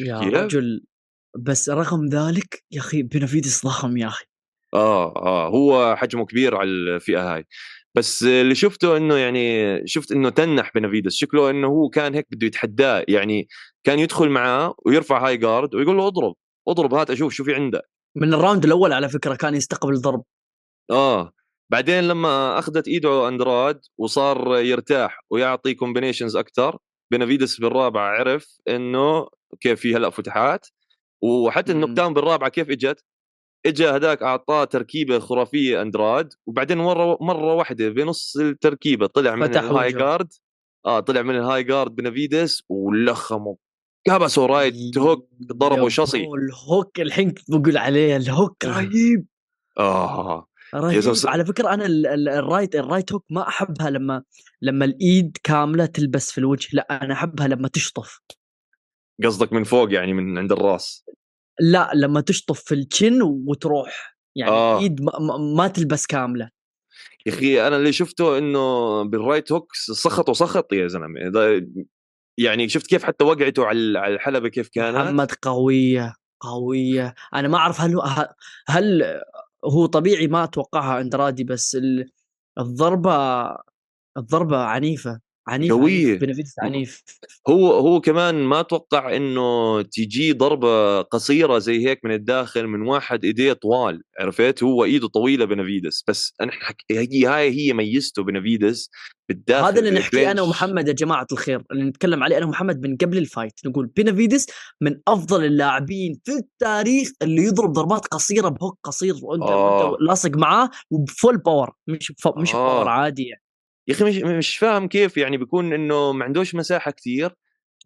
يا؟ رجل بس رغم ذلك يا أخي بنافيدس ضخم يا أخي. آه آه هو حجمه كبير على الفئة هاي. بس اللي شفته إنه يعني شفت إنه تنح بنافيدس شكله إنه هو كان هيك بده يتحداه يعني كان يدخل معاه ويرفع high guard ويقول له اضرب اضرب هات أشوف شو في عندك من ال round الأول على فكرة كان يستقبل ضرب آه بعدين لما أخذت إيده أندراد وصار يرتاح ويعطي combinations أكثر بنافيدس بالرابعة عرف إنه كيف في هلأ فتحات وحتى. ال knockdown بالرابعة كيف إجت؟ اجى هذاك أعطاه تركيبة خرافية أندراد وبعدين مرة مرة واحدة بنص التركيبة طلع من ال high. guard آه طلع من ال high guard بنافيدس ولخمه كبسه right hook ضربه شصي. ال hook الحين بقول عليه ال hook. رهيب. آه رهيب. على فكرة أنا ال- ال- ال right ال right hook ما أحبها لما لما الإيد كاملة تلبس في الوجه لا أنا أحبها لما تشطف. قصدك من فوق يعني من عند الراس. لا لما تشطف في ال chin وتروح. يعني آه. الإيد ما, ما, تلبس كاملة. يا أخي أنا اللي شفته إنه بال right hooks سخط وسخط يا زلمة. يعني شفت كيف حتى وقعته على الحلبة كيف كانت؟ محمد قوية قوية. أنا ما أعرف هل هو- هل هو طبيعي ما أتوقعها اندرادي بس ال- الضربة الضربة عنيفة. عنيف قوية. عنيف بنفيدس عنيف هو هو كمان ما توقع إنه تيجي ضربة قصيرة زي هيك من الداخل من واحد إيديه طوال عرفت هو إيده طويلة بنافيدس بس أنا حك... هي هاي هي ميزته بنافيدس بالداخل هذا اللي نحكيه أنا. ومحمد يا جماعة الخير اللي نتكلم عليه أنا ومحمد من قبل ال fight نقول بينافيدس من أفضل اللاعبين في التاريخ اللي يضرب ضربات قصيرة ب hook قصير وأنت, آه. لاصق معاه وب full power مش بف... مش آه. power عادي يعني. يا أخي مش مش فاهم كيف يعني بيكون إنه ما عندوش مساحة كتير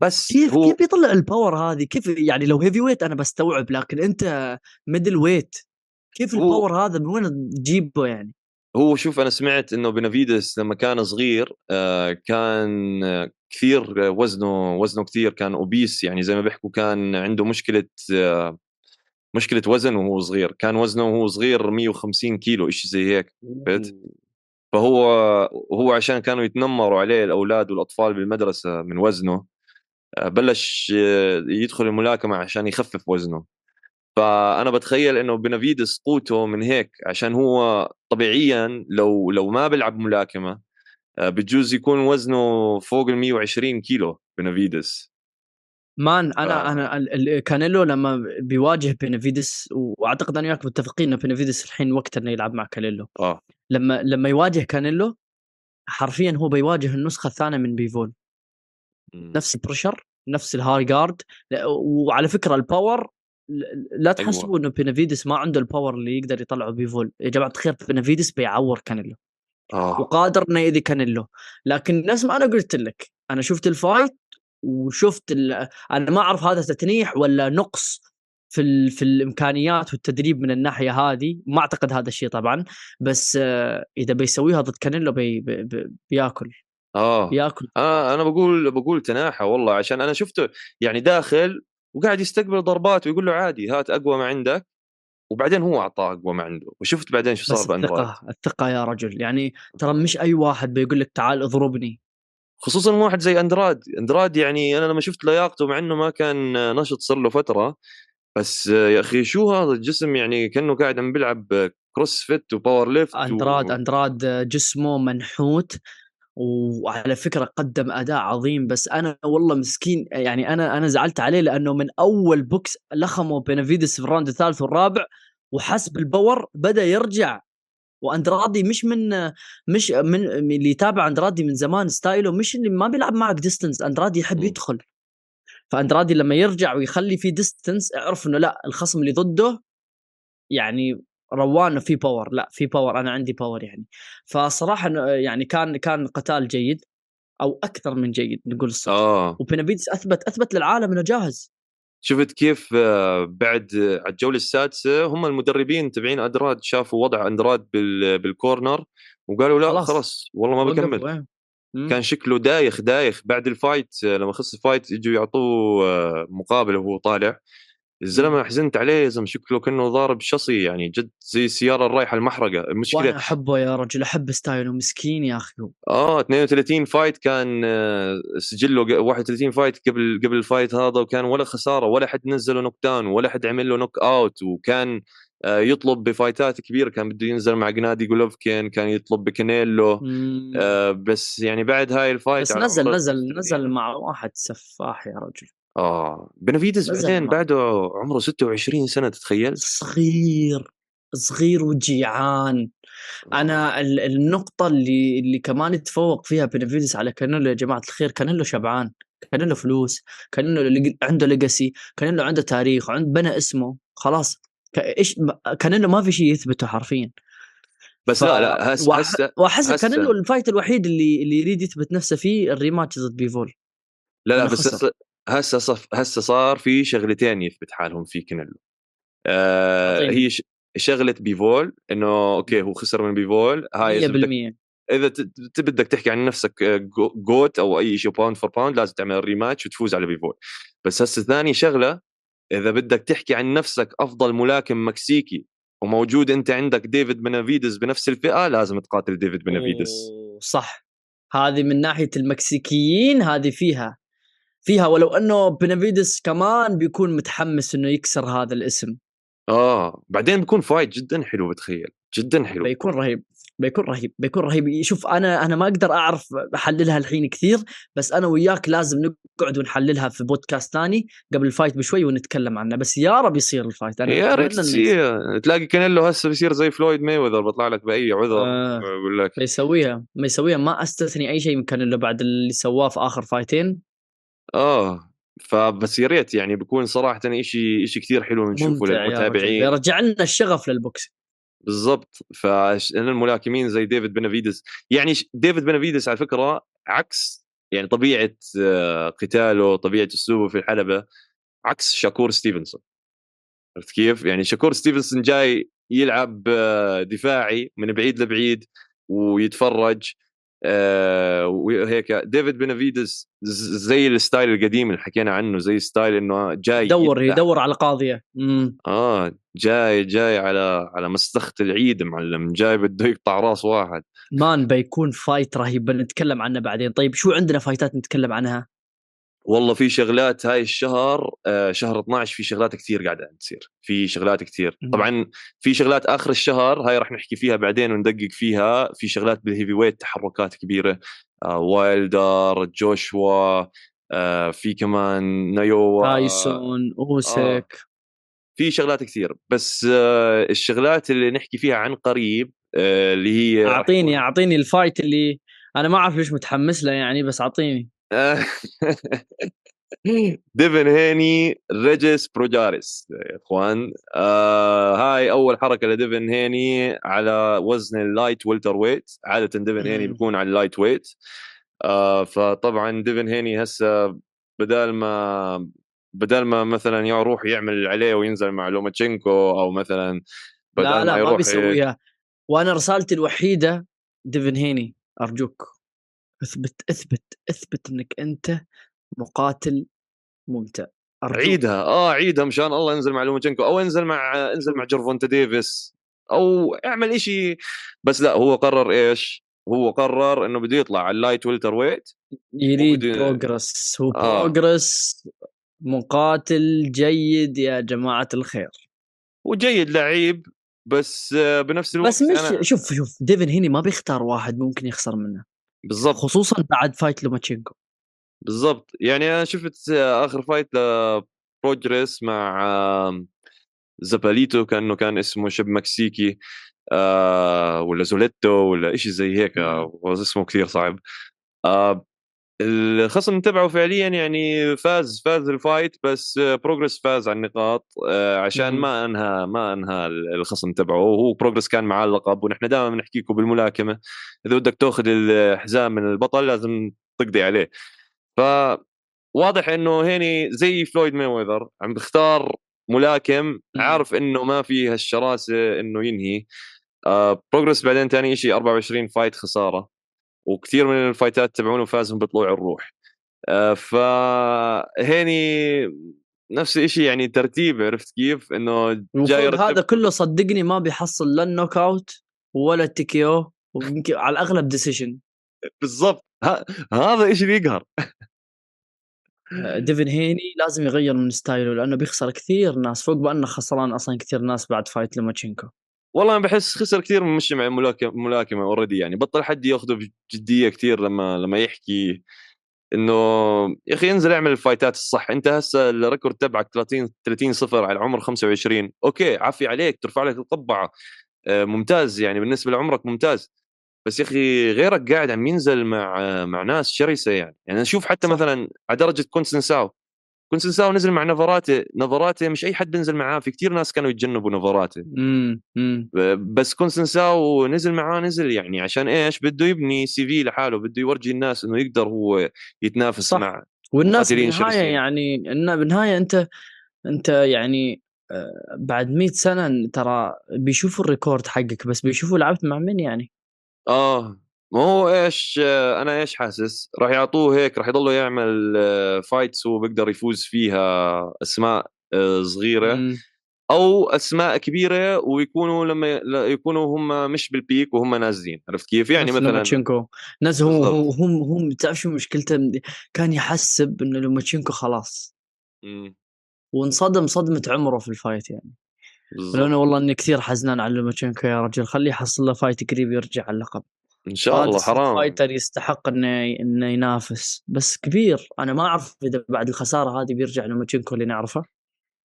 بس كيف هو كيف يطلع ال power هذه؟ كيف يعني لو heavyweight أنا بستوعب لكن أنت middleweight كيف هو- ال power هذا من وين تجيبه يعني؟ هو شوف أنا سمعت إنه بنافيدس لما كان صغير آه، كان كثير وزنه وزنه كثير كان اوبيس يعني زي ما بيحكوا كان عنده مشكلة مشكلة وزن وهو صغير كان وزنه وهو صغير 150 كيلو شيء زي هيك؟ فهو هو عشان كانوا يتنمروا عليه الأولاد والأطفال بالمدرسة من وزنه آه، بلش آه، يدخل الملاكمة عشان يخفف وزنه. فأنا بتخيل إنه بنافيدس قوته من هيك عشان هو طبيعيا لو لو ما بيلعب ملاكمة آه، بجوز يكون وزنه فوق ال 120 كيلو بنافيدس. man أنا ف... أنا كانيلو لما بيواجه بينافيدس وأعتقد أنا وياك متفقين إن بينافيدس الحين وقت إنه يلعب مع كانيلو. آه. لما لما يواجه كانيلو حرفيا هو بيواجه النسخة الثانية من بيفول. نفس ال pressure نفس ال high guard وعلى فكرة ال power لا تحسبوا أيوة. إنه بينافيدس ما عنده ال power اللي يقدر يطلعه بيفول. يا جماعة الخير بينافيدس بيعور كانيلو. آه. وقادر إنه يأذي كانيلو. لكن نفس ما أنا قلت لك أنا شفت ال fight وشفت أنا ما أعرف هذا تناحة ولا نقص في ال... في الإمكانيات والتدريب من الناحية هذه ما أعتقد هذا الشيء طبعا بس إذا بيسويها ضد كانيلو بي... بي... بياكل. آه. بياكل. آه أنا بقول بقول تناحى والله عشان أنا شفته يعني داخل وقاعد يستقبل ضربات ويقول له عادي هات أقوى ما عندك وبعدين هو أعطاه أقوى ما عنده. وشفت بعدين شو صار بأندراد الثقة الثقة يا رجل. يعني ترى مش أي واحد بيقول لك تعال اضربني. خصوصا واحد زي أندراد. أندراد يعني أنا لما شفت لياقته مع إنه ما كان نشط صار له فترة بس يا أخي شو هذا الجسم؟ يعني كأنه قاعد عم بيلعب CrossFit و powerlift أندراد و... أندراد جسمه منحوت وعلى فكرة قدم أداء عظيم. بس أنا والله مسكين يعني أنا أنا زعلت عليه لأنه من أول box لخمه بينافيدس في ال round الثالث والرابع وحس بال power بدأ يرجع واندرادي مش من مش من اللي يتابع اندرادي من زمان style ه مش اللي ما بيلعب معك distance اندرادي يحب يدخل. فاندرادي لما يرجع ويخلي في distance اعرف إنه لأ الخصم اللي ضده يعني روان في power لأ في power أنا عندي power يعني. فصراحة يعني كان كان قتال جيد أو أكثر من جيد نقول الصراحه وبينافيدس أثبت أثبت للعالم إنه جاهز. شفت كيف آه، بعد على الجولة السادسة هم المدربين تبعين أندراد شافوا وضع أندراد بال corner وقالوا لا خلاص, خلاص والله ما بكمل. كان شكله دايخ دايخ. بعد ال fight آه، لما خلص ال fight يجوا يعطوه آه، مقابله وهو طالع. الزلمة حزنت عليه يا زلمة شكله كأنه ضارب شصي يعني جد زي السياره الرايحة المحرقة. المشكلة وأنا أحبه يا رجل أحب style ه مسكين يا أخي. آه 32 fight كان آه، سجله 31 fight قبل قبل ال fight هذا وكان ولا خسارة ولا حد نزله knockdown ولا حد عمل له knockout وكان آه، يطلب ب fight ات كبيرة. كان بده ينزل مع جنادي جولوفكين كان يطلب بكانيلو آه بس يعني بعد هاي ال fight بس نزل نزل نزل مع واحد سفاح يا رجل. آه بنفيدز بعدين بعده عمره 26 سنة تتخيل؟ صغير صغير وجيعان. أنا النقطة اللي اللي كمان يتفوق فيها بنفيدز على كانيلو يا جماعة الخير كانيلو شبعان كانيلو فلوس كانيلو عنده legacy كانيلو عنده تاريخ عند بنى اسمه خلاص. إيش كانيلو ما في شيء يثبته حرفيا. بس ف... لا لا هسه هسه. واحس كانيلو ال fight الوحيد اللي اللي يريد يثبت نفسه فيه ال rematch ضد بيفول. لا لا بس هسه صف هسه صار في شغلتين يثبت حالهم في كنلو آه هي شغلة بيفول إنه okay هو خسر من بيفول هاي 100% إذا بدك تحكي عن نفسك آه، GOAT أو أي شيء pound for pound لازم تعمل rematch وتفوز على بيفول. بس هسه ثاني شغلة إذا بدك تحكي عن نفسك أفضل ملاكم مكسيكي وموجود أنت عندك ديفيد بنافيدس بنفس الفئة لازم تقاتل ديفيد بنافيدس. صح. هذه من ناحية المكسيكيين هذه فيها فيها ولو إنه بنافيدس كمان بيكون متحمس إنه يكسر هذا الاسم. آه بعدين بيكون fight جدا حلو بتخيل. جدا حلو. بيكون رهيب بيكون رهيب بيكون رهيب. شوف أنا أنا ما أقدر أعرف أحللها الحين كثير بس أنا وياك لازم نقعد ونحللها في بودكاست ثاني قبل ال fight بشوي ونتكلم عنها بس يا رب يصير ال fight. أنا يا ريت يصير. تلاقي كانيلو هسه بيصير زي فلويد مايويذر بطلع لك بأي عذر آه. أقول لك. ما يسويها ما يسويها. ما أستثني أي شيء من كانيلو بعد اللي سواه في آخر fight ين. آه فبس يا ريت يعني بيكون صراحة شيء شيء كثير حلو نشوفه للمتابعين. يرجع لنا الشغف لل box بالضبط. فانا الملاكمين زي ديفيد بنافيدس يعني ديفيد بنافيدس على فكرة عكس يعني طبيعة آه، قتاله طبيعة أسلوبه في الحلبة عكس شاكور ستيفنسون. عرفت كيف؟ يعني شاكور ستيفنسون جاي يلعب آه، دفاعي من بعيد لبعيد ويتفرج. آه وهيك ديفيد بنافيدس زي ال style القديم اللي حكينا عنه زي style إنه جاي يدور يدور على قاضية. مم. آه جاي جاي على على مسخه العيد معلم جاي بده يقطع راس واحد. مان بيكون fight رهيب. بنتكلم عنه بعدين. طيب شو عندنا fight ات نتكلم عنها؟ والله في شغلات هاي الشهر آه، شهر 12 في شغلات كثير قاعدة تصير في شغلات كثير. طبعا في شغلات آخر الشهر هاي راح نحكي فيها بعدين وندقق فيها في شغلات بال heavyweight تحركات كبيرة آه، وايلدر جوشوا آه، في كمان نايوا تايسون اوسك في شغلات كثير. بس الشغلات اللي نحكي فيها عن قريب اللي هي أعطيني أعطيني ال fight اللي أنا ما أعرف ليش متحمس له يعني بس أعطيني. ديفن هيني ريجيس بروجاريس. يا إخوان آه هاي أول حركة لديفن هيني على وزن ال light welterweight. عادة ديفن هيني. بيكون على ال lightweight. آه فطبعا ديفن هيني هسه بدال ما بدل ما مثلا يروح يعمل عليه وينزل مع لوماتشينكو أو مثلا بدل لا لا ما يروح بيسويها. وأنا رسالتي الوحيدة ديفن هيني أرجوك. أثبت أثبت أثبت إنك أنت مقاتل ممتع. أرجوك. عيدها. آه عيدها مشان الله انزل مع لوماتشينكو أو انزل مع انزل مع جيرفونتا ديفيس أو اعمل إشي. بس لا هو قرر إيش؟ هو قرر إنه بده يطلع على ال light welterweight يريد وبده- بروجرس هو آه. بروجرس مقاتل جيد يا جماعة الخير. وجيد لعيب بس آه، بنفس الوقت بس مش أنا شوف شوف ديفن هيني ما بيختار واحد ممكن يخسر منه. بالضبط. خصوصا بعد fight لوماتشينكو بالضبط. يعني أنا شفت آخر fight لبروجريس مع آم، زاباليتو كأنه كان اسمه شب مكسيكي آه ولا زوليتو ولا إشي زي هيك آه، اسمه كثير صعب. آه الخصم تبعه فعليا يعني فاز فاز ال fight بس آه، بروجريس فاز على النقاط آه، عشان. ما أنهى ما أنهى الخصم تبعه. وهو بروجريس كان معاه اللقب ونحن دائما بنحكي لكم بالملاكمة. إذا بدك تأخذ الحزام من البطل لازم تقضي عليه. ف واضح إنه هيني زي فلويد ميوذر عم بختار ملاكم. عارف إنه ما في هالشراسة إنه ينهي. آه بروجرس بعدين ثاني شيء 24 fight خسارة. وكثير من ال fight ات تبعونه فازهم بطلوع الروح. آه فهيني نفس الشيء يعني ترتيب عرفت كيف؟ إنه جاي هذا كله صدقني ما بيحصل لا ال knockout ولا ال TKO ويمكن على الأغلب decision بالضبط. هذا شيء بيقهر. ديفن هيني لازم يغير من style ه لأنه بيخسر كثير ناس فوق بإنه خسران أصلا كثير ناس بعد fight لوماتشينكو والله أنا بحس خسر كثير من مش مع ملاكمه ملاكمة already يعني. بطل حد ياخذه بجدية كثير لما لما يحكي إنه يا أخي انزل اعمل ال fight ات الصح. أنت هسه ال record تبعك 30 30 صفر على عمر 25 okay عفي عليك ترفع لك القبعة. آه، ممتاز يعني بالنسبة لعمرك ممتاز. بس يا أخي غيرك قاعد عم ينزل مع مع ناس شرسة يعني. يعني نشوف حتى. مثلا على درجة كونسنساو كونسنساو نزل مع نافاراتي نافاراتي مش أي حد بينزل معاه في كثير ناس كانوا يتجنبوا امم بس كونسنساو نزل معاه نزل يعني عشان إيش؟ بده يبني CV لحاله بده يورجي الناس إنه يقدر هو يتنافس صح. مع والناس بالنهاية. يعني إن بالنهاية أنت أنت يعني آه، بعد 100 سنة ترى بيشوفوا ال record حقك بس بيشوفوا لعبت مع من يعني؟ آه. ما هو إيش آه، أنا إيش حاسس؟ راح يعطوه هيك راح يضلوا يعمل آه، fights هو بيقدر يفوز فيها أسماء آه، صغيرة. أو أسماء كبيرة ويكونوا لما يكونوا هم مش بال peak وهم نازلين. عرفت كيف؟ يعني مثلا لوماتشينكو. ناس هو. هم هم تعرف شو مشكلته؟ كان يحسب إنه لوماتشينكو خلاص. وانصدم صدمة عمره في ال fight يعني. لأنه والله إني كثير حزنان على لوماتشينكو يا رجل خليه يحصل له fight قريب يرجع على اللقب إن شاء الله حرام. fighter يستحق إنه إنه ينافس. بس كبير. أنا ما أعرف إذا بعد الخسارة هذه بيرجع لوماتشينكو اللي نعرفه.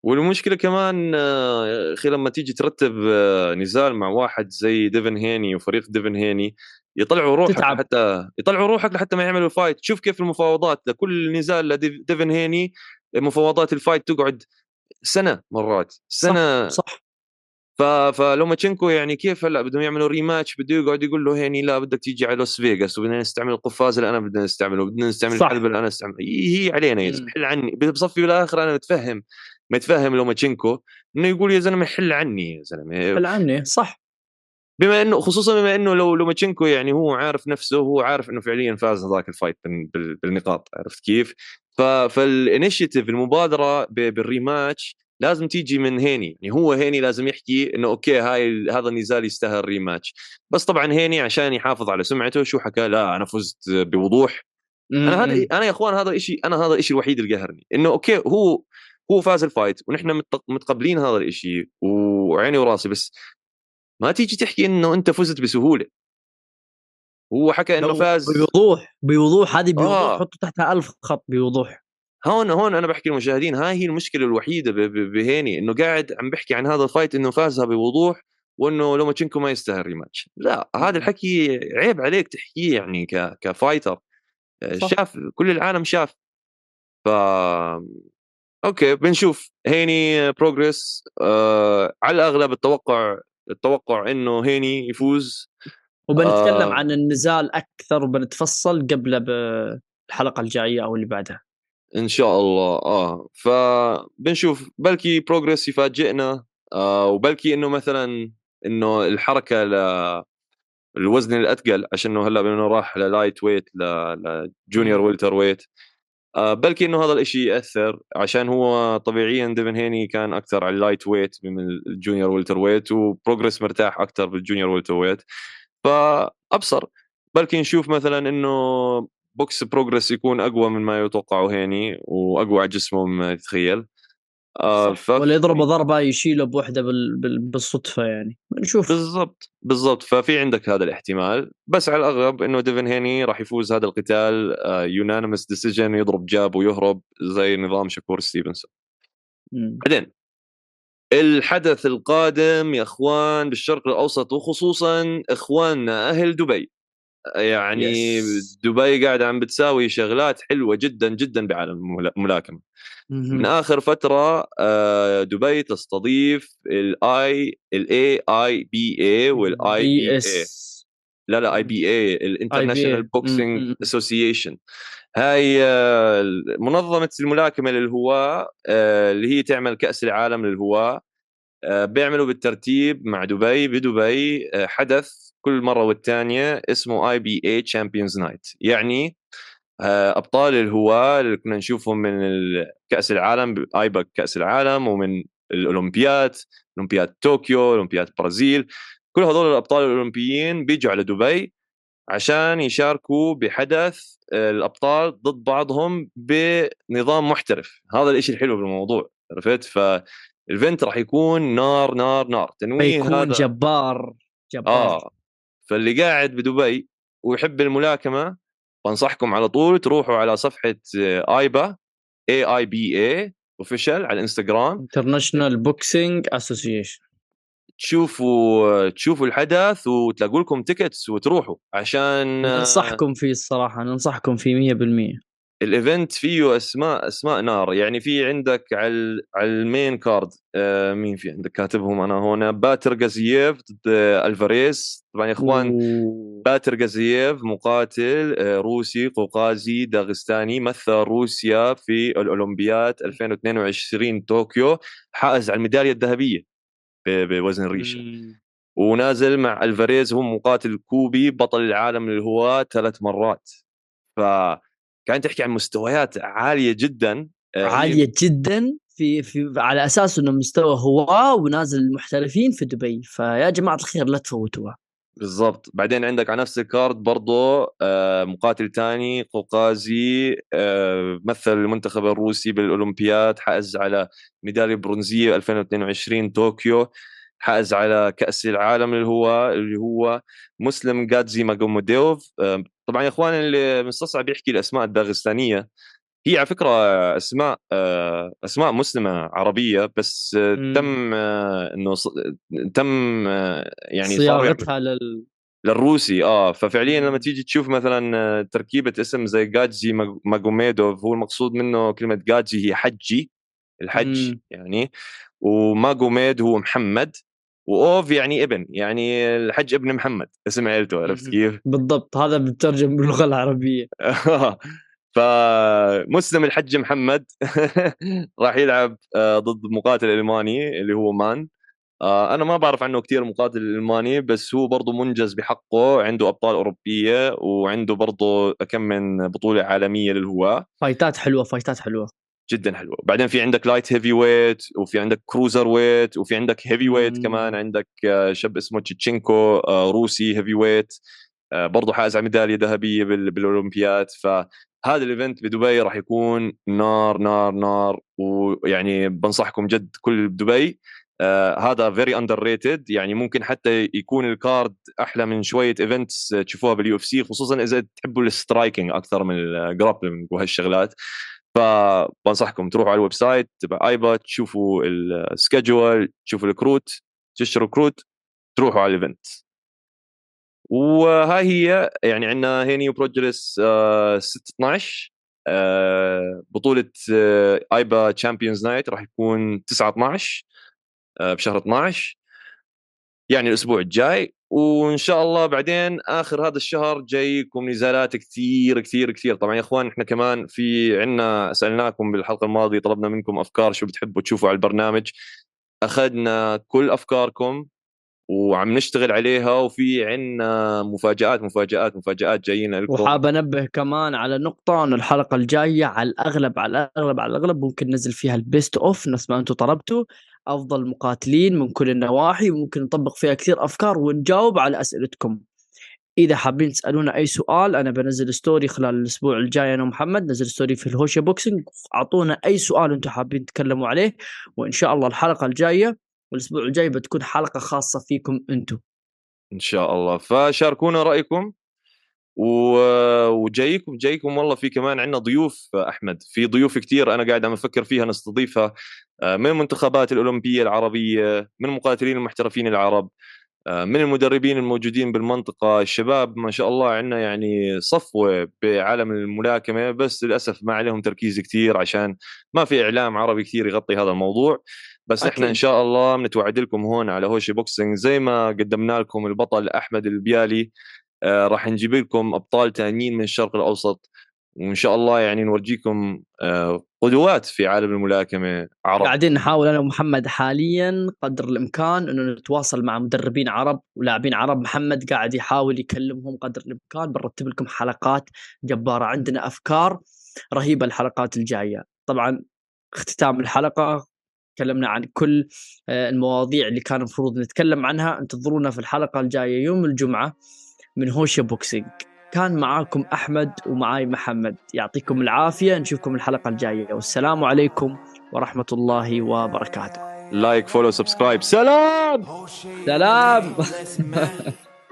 والمشكلة كمان آه، يا أخي لما تيجي ترتب آه، نزال مع واحد زي ديفن هيني وفريق ديفن هيني يطلعوا روحك تتعب. حتى يطلعوا روحك لحتى ما يعملوا fight شوف كيف المفاوضات. لكل نزال لديفن هيني مفاوضات ال fight تقعد سنة مرات. سنة صح, صح. ف... فلوماتشينكو يعني كيف هلا بدهم يعملوا rematch بده يقعد يقول له هيني لا بدك تيجي على لوس فيغاس وبدنا نستعمل القفاز اللي أنا بدنا نستعمله بدنا نستعمل صح. الحلبه اللي أنا استعمل هي, علينا يا. زلمه حل عني بصفي بالآخر أنا متفهم متفهم لوماتشينكو إنه يقول يا زلمة حل عني يا زلمة حل عني صح بما إنه خصوصا بما إنه لو لوماتشينكو يعني هو عارف نفسه هو عارف إنه فعليا فاز هذاك ال fight بال- بال- بالنقاط عرفت كيف؟ ف- فال initiative المبادرة بال rematch لازم تيجي من هيني. يعني هو هيني لازم يحكي إنه okay هاي هذا النزال يستاهل rematch بس طبعا هيني عشان يحافظ على سمعته شو حكى؟ لا أنا فزت بوضوح. أنا هذا. أنا يا إخوان هذا الشيء أنا هذا الشيء الوحيد اللي قهرني. إنه okay هو هو فاز ال fight ونحن مت- متقبلين هذا الشيء وعيني وراسي بس ما تيجي تحكي إنه أنت فزت بسهولة. هو حكى إنه فاز بوضوح بوضوح هذه بوضوح آه. حطوا تحتها ألف خط بوضوح. هون هون أنا بحكي للمشاهدين هاي هي المشكلة الوحيدة بهيني إنه قاعد عم بحكي عن هذا ال fight إنه فازها بوضوح وإنه لوماتشينكو ما يستاهل rematch لا هذا الحكي عيب عليك تحكيه يعني ك ك fighter صح. شاف كل العالم شاف. ف okay بنشوف. هيني بروجريس آه على الأغلب التوقع التوقع إنه هيني يفوز. وبنتكلم آه. عن النزال أكثر وبنتفصل قبل بالحلقة الجاية أو اللي بعدها. إن شاء الله آه فبنشوف بلكي بروجريس يفاجئنا آه وبلكي إنه مثلا إنه الحركة ل الوزن الاثقل عشان إنه هلأ انه راح لل lightweight ل junior. welterweight آه بلكي إنه هذا الإشي يأثر عشان هو طبيعيا ديفن هيني كان أكثر على ال lightweight من ال junior welterweight وبروجريس مرتاح أكثر بال junior welterweight فأبصر بلكي نشوف مثلا إنه box بروجريس يكون أقوى من ما يتوقعه هيني وأقوى على جسمه مما يتخيل آه ف... ولا يضربه ضربة يشيله بوحدة بال... بال... بالصدفة يعني. نشوف. بالضبط بالضبط. ففي عندك هذا الاحتمال. بس على الأغلب إنه ديفن هيني راح يفوز هذا القتال unanimous decision يضرب jab ويهرب زي نظام شكور ستيفنسون. بعدين الحدث القادم يا إخوان بالشرق الأوسط وخصوصا إخواننا أهل دبي. يعني Yes. دبي قاعدة عم بتساوي شغلات حلوة جدا جدا بعالم الملا- الملاكمة من مهم. آخر فترة آه، دبي تستضيف ال I ال I IBA وال IBA S لا لا IBA ال International. Boxing. Association هاي آه، منظمة الملاكمة للهواة آه، اللي هي تعمل كأس العالم للهواة آه، بيعملوا بالترتيب مع دبي بدبي حدث كل مرة والثانيه اسمه IBA Champions' Night يعني آه، أبطال الهواة اللي كنا نشوفهم من كأس العالم آيبك كأس العالم ومن الأولمبياد أولمبياد طوكيو أولمبياد برازيل. كل هذول الأبطال الأولمبيين بيجوا على دبي عشان يشاركوا بحدث آه، الأبطال ضد بعضهم بنظام محترف. هذا الإشي الحلو بالموضوع عرفت؟ فالفنت راح يكون نار نار نار. تنويه هذا. جبار جبار. آه. فاللي قاعد بدبي ويحب الملاكمة بنصحكم على طول تروحوا على صفحة آه، آيبا I IBA official على الانستغرام International Boxing Association تشوفوا تشوفوا الحدث وتلاقوا لكم tickets وتروحوا عشان آه، ننصحكم فيه الصراحة ننصحكم فيه 100% ال event فيه أسماء أسماء نار. يعني في عندك على على ال main card آه مين في عندك؟ كاتبهم أنا هنا باتر غازييف ضد آه، الفاريز طبعا يا إخوان باتر غازييف مقاتل آه، روسي قوقازي داغستاني مثل روسيا في الأولمبياد 2022 طوكيو. حائز على الميدالية الذهبية بوزن الريشه. ونازل مع الفاريز هو مقاتل كوبي بطل العالم للهواة ثلاث مرات. فكان تحكي عن مستويات عالية جدا آه، عالية جدا في في على أساس إنه مستوى هواة ونازل المحترفين في دبي. فيا جماعة الخير لا تفوتوها. بالضبط. بعدين عندك على نفس ال card برضه آه، مقاتل تاني قوقازي آه، مثل المنتخب الروسي بالأولمبياد حائز على ميدالية برونزية 2022 طوكيو حأز على كأس العالم اللي هو اللي هو مسلم جادزي ماجوموديوف طبعا يا اخوان اللي مستصعب يحكي الأسماء الداغستانية هي على فكرة أسماء آه، أسماء مسلمة عربية بس. تم آه، إنه تم آه، يعني صياغتها لل للروسي آه ففعليا. لما تيجي تشوف مثلا تركيبة اسم زي جادجي ماج- ماجوميدوف هو المقصود منه كلمة جادجي هي حجي الحج مم. يعني وماجوميد هو محمد وأوف يعني ابن يعني الحج ابن محمد اسم عيلته عرفت. كيف؟ بالضبط هذا بترجم باللغة العربية فمسلم الحج محمد راح يلعب آه، ضد مقاتل ألماني اللي هو مان آه، أنا ما بعرف عنه كثير مقاتل ألماني بس هو برضه منجز بحقه عنده أبطال أوروبية وعنده برضه كم من بطولة عالمية للهواة fight ات حلوة fight ات حلوة جدا حلوة. بعدين في عندك light heavyweight وفي عندك cruiserweight وفي عندك heavyweight. كمان. عندك آه، شاب اسمه تشيتشينكو آه، روسي heavyweight برضه حائز على ميدالية ذهبية بال- بالأولمبياد. فهذا هذا ال event بدبي راح يكون نار نار نار. ويعني بنصحكم جد كل دبي آه هذا very underrated يعني ممكن حتى يكون ال card أحلى من شوية events تشوفوها بال UFC خصوصا إذا تحبوا ال striking أكثر من ال grappling وهالشغلات. فبنصحكم تروحوا على ال website تبع IBA تشوفوا ال schedule تشوفوا الكروت تشتروا كروت تروحوا على ال event وهاي هي يعني عندنا هي new progress 6 12 بطولة IBA Champions' Night راح يكون 9 12 آه، بشهر 12 يعني الأسبوع الجاي وإن شاء الله بعدين آخر هذا الشهر جايكم نزالات كثير كثير كثير. طبعا يا إخوان إحنا كمان في عندنا سألناكم بالحلقة الماضية طلبنا منكم أفكار شو بتحبوا تشوفوا على البرنامج. أخذنا كل أفكاركم. وعم نشتغل عليها وفي عندنا مفاجآت مفاجآت مفاجآت جايين لكم. وحاب أنبه كمان على نقطة إنه الحلقة الجاية على الأغلب على الأغلب على الأغلب ممكن ننزل فيها ال best of نفس ما أنتم طلبتوا. أفضل مقاتلين من كل النواحي وممكن نطبق فيها كثير أفكار ونجاوب على أسئلتكم. إذا حابين تسألونا أي سؤال أنا بنزل story خلال الأسبوع الجاي أنا ومحمد نزل story في الهوشة Boxing أعطونا أي سؤال أنتم حابين تتكلموا عليه وإن شاء الله الحلقة الجاية والأسبوع الجاي بتكون حلقة خاصة فيكم أنتم إن شاء الله. فشاركونا رأيكم و... وجايكم جايكم والله في كمان عندنا ضيوف أحمد. في ضيوف كثير أنا قاعد عم أفكر فيها نستضيفها آه، من المنتخبات الأولمبية العربية من المقاتلين المحترفين العرب آه، من المدربين الموجودين بالمنطقة. الشباب ما شاء الله عندنا يعني صفوة بعالم الملاكمة بس للأسف ما عليهم تركيز كثير عشان ما في إعلام عربي كثير يغطي هذا الموضوع. بس أكيد. إحنا إن شاء الله بنتوعد لكم هون على هوشي بوكسينج. زي ما قدمنا لكم البطل أحمد البيالي آه راح نجيب لكم أبطال ثانيين من الشرق الأوسط. وإن شاء الله يعني نورجيكم آه قدوات في عالم الملاكمة عرب. قاعدين نحاول أنا ومحمد حاليا قدر الإمكان إنه نتواصل مع مدربين عرب ولاعبين عرب. محمد قاعد يحاول يكلمهم قدر الإمكان. بنرتب لكم حلقات جبارة. عندنا أفكار رهيبة الحلقات الجاية. طبعا اختتام الحلقة تكلمنا عن كل آه، المواضيع اللي كان المفروض نتكلم عنها انتظرونا في الحلقة الجاية يوم الجمعة من هوشة Boxing. كان معاكم أحمد ومعاي محمد. يعطيكم العافية. نشوفكم الحلقة الجاية. والسلام عليكم ورحمة الله وبركاته. like follow subscribe سلام! سلام!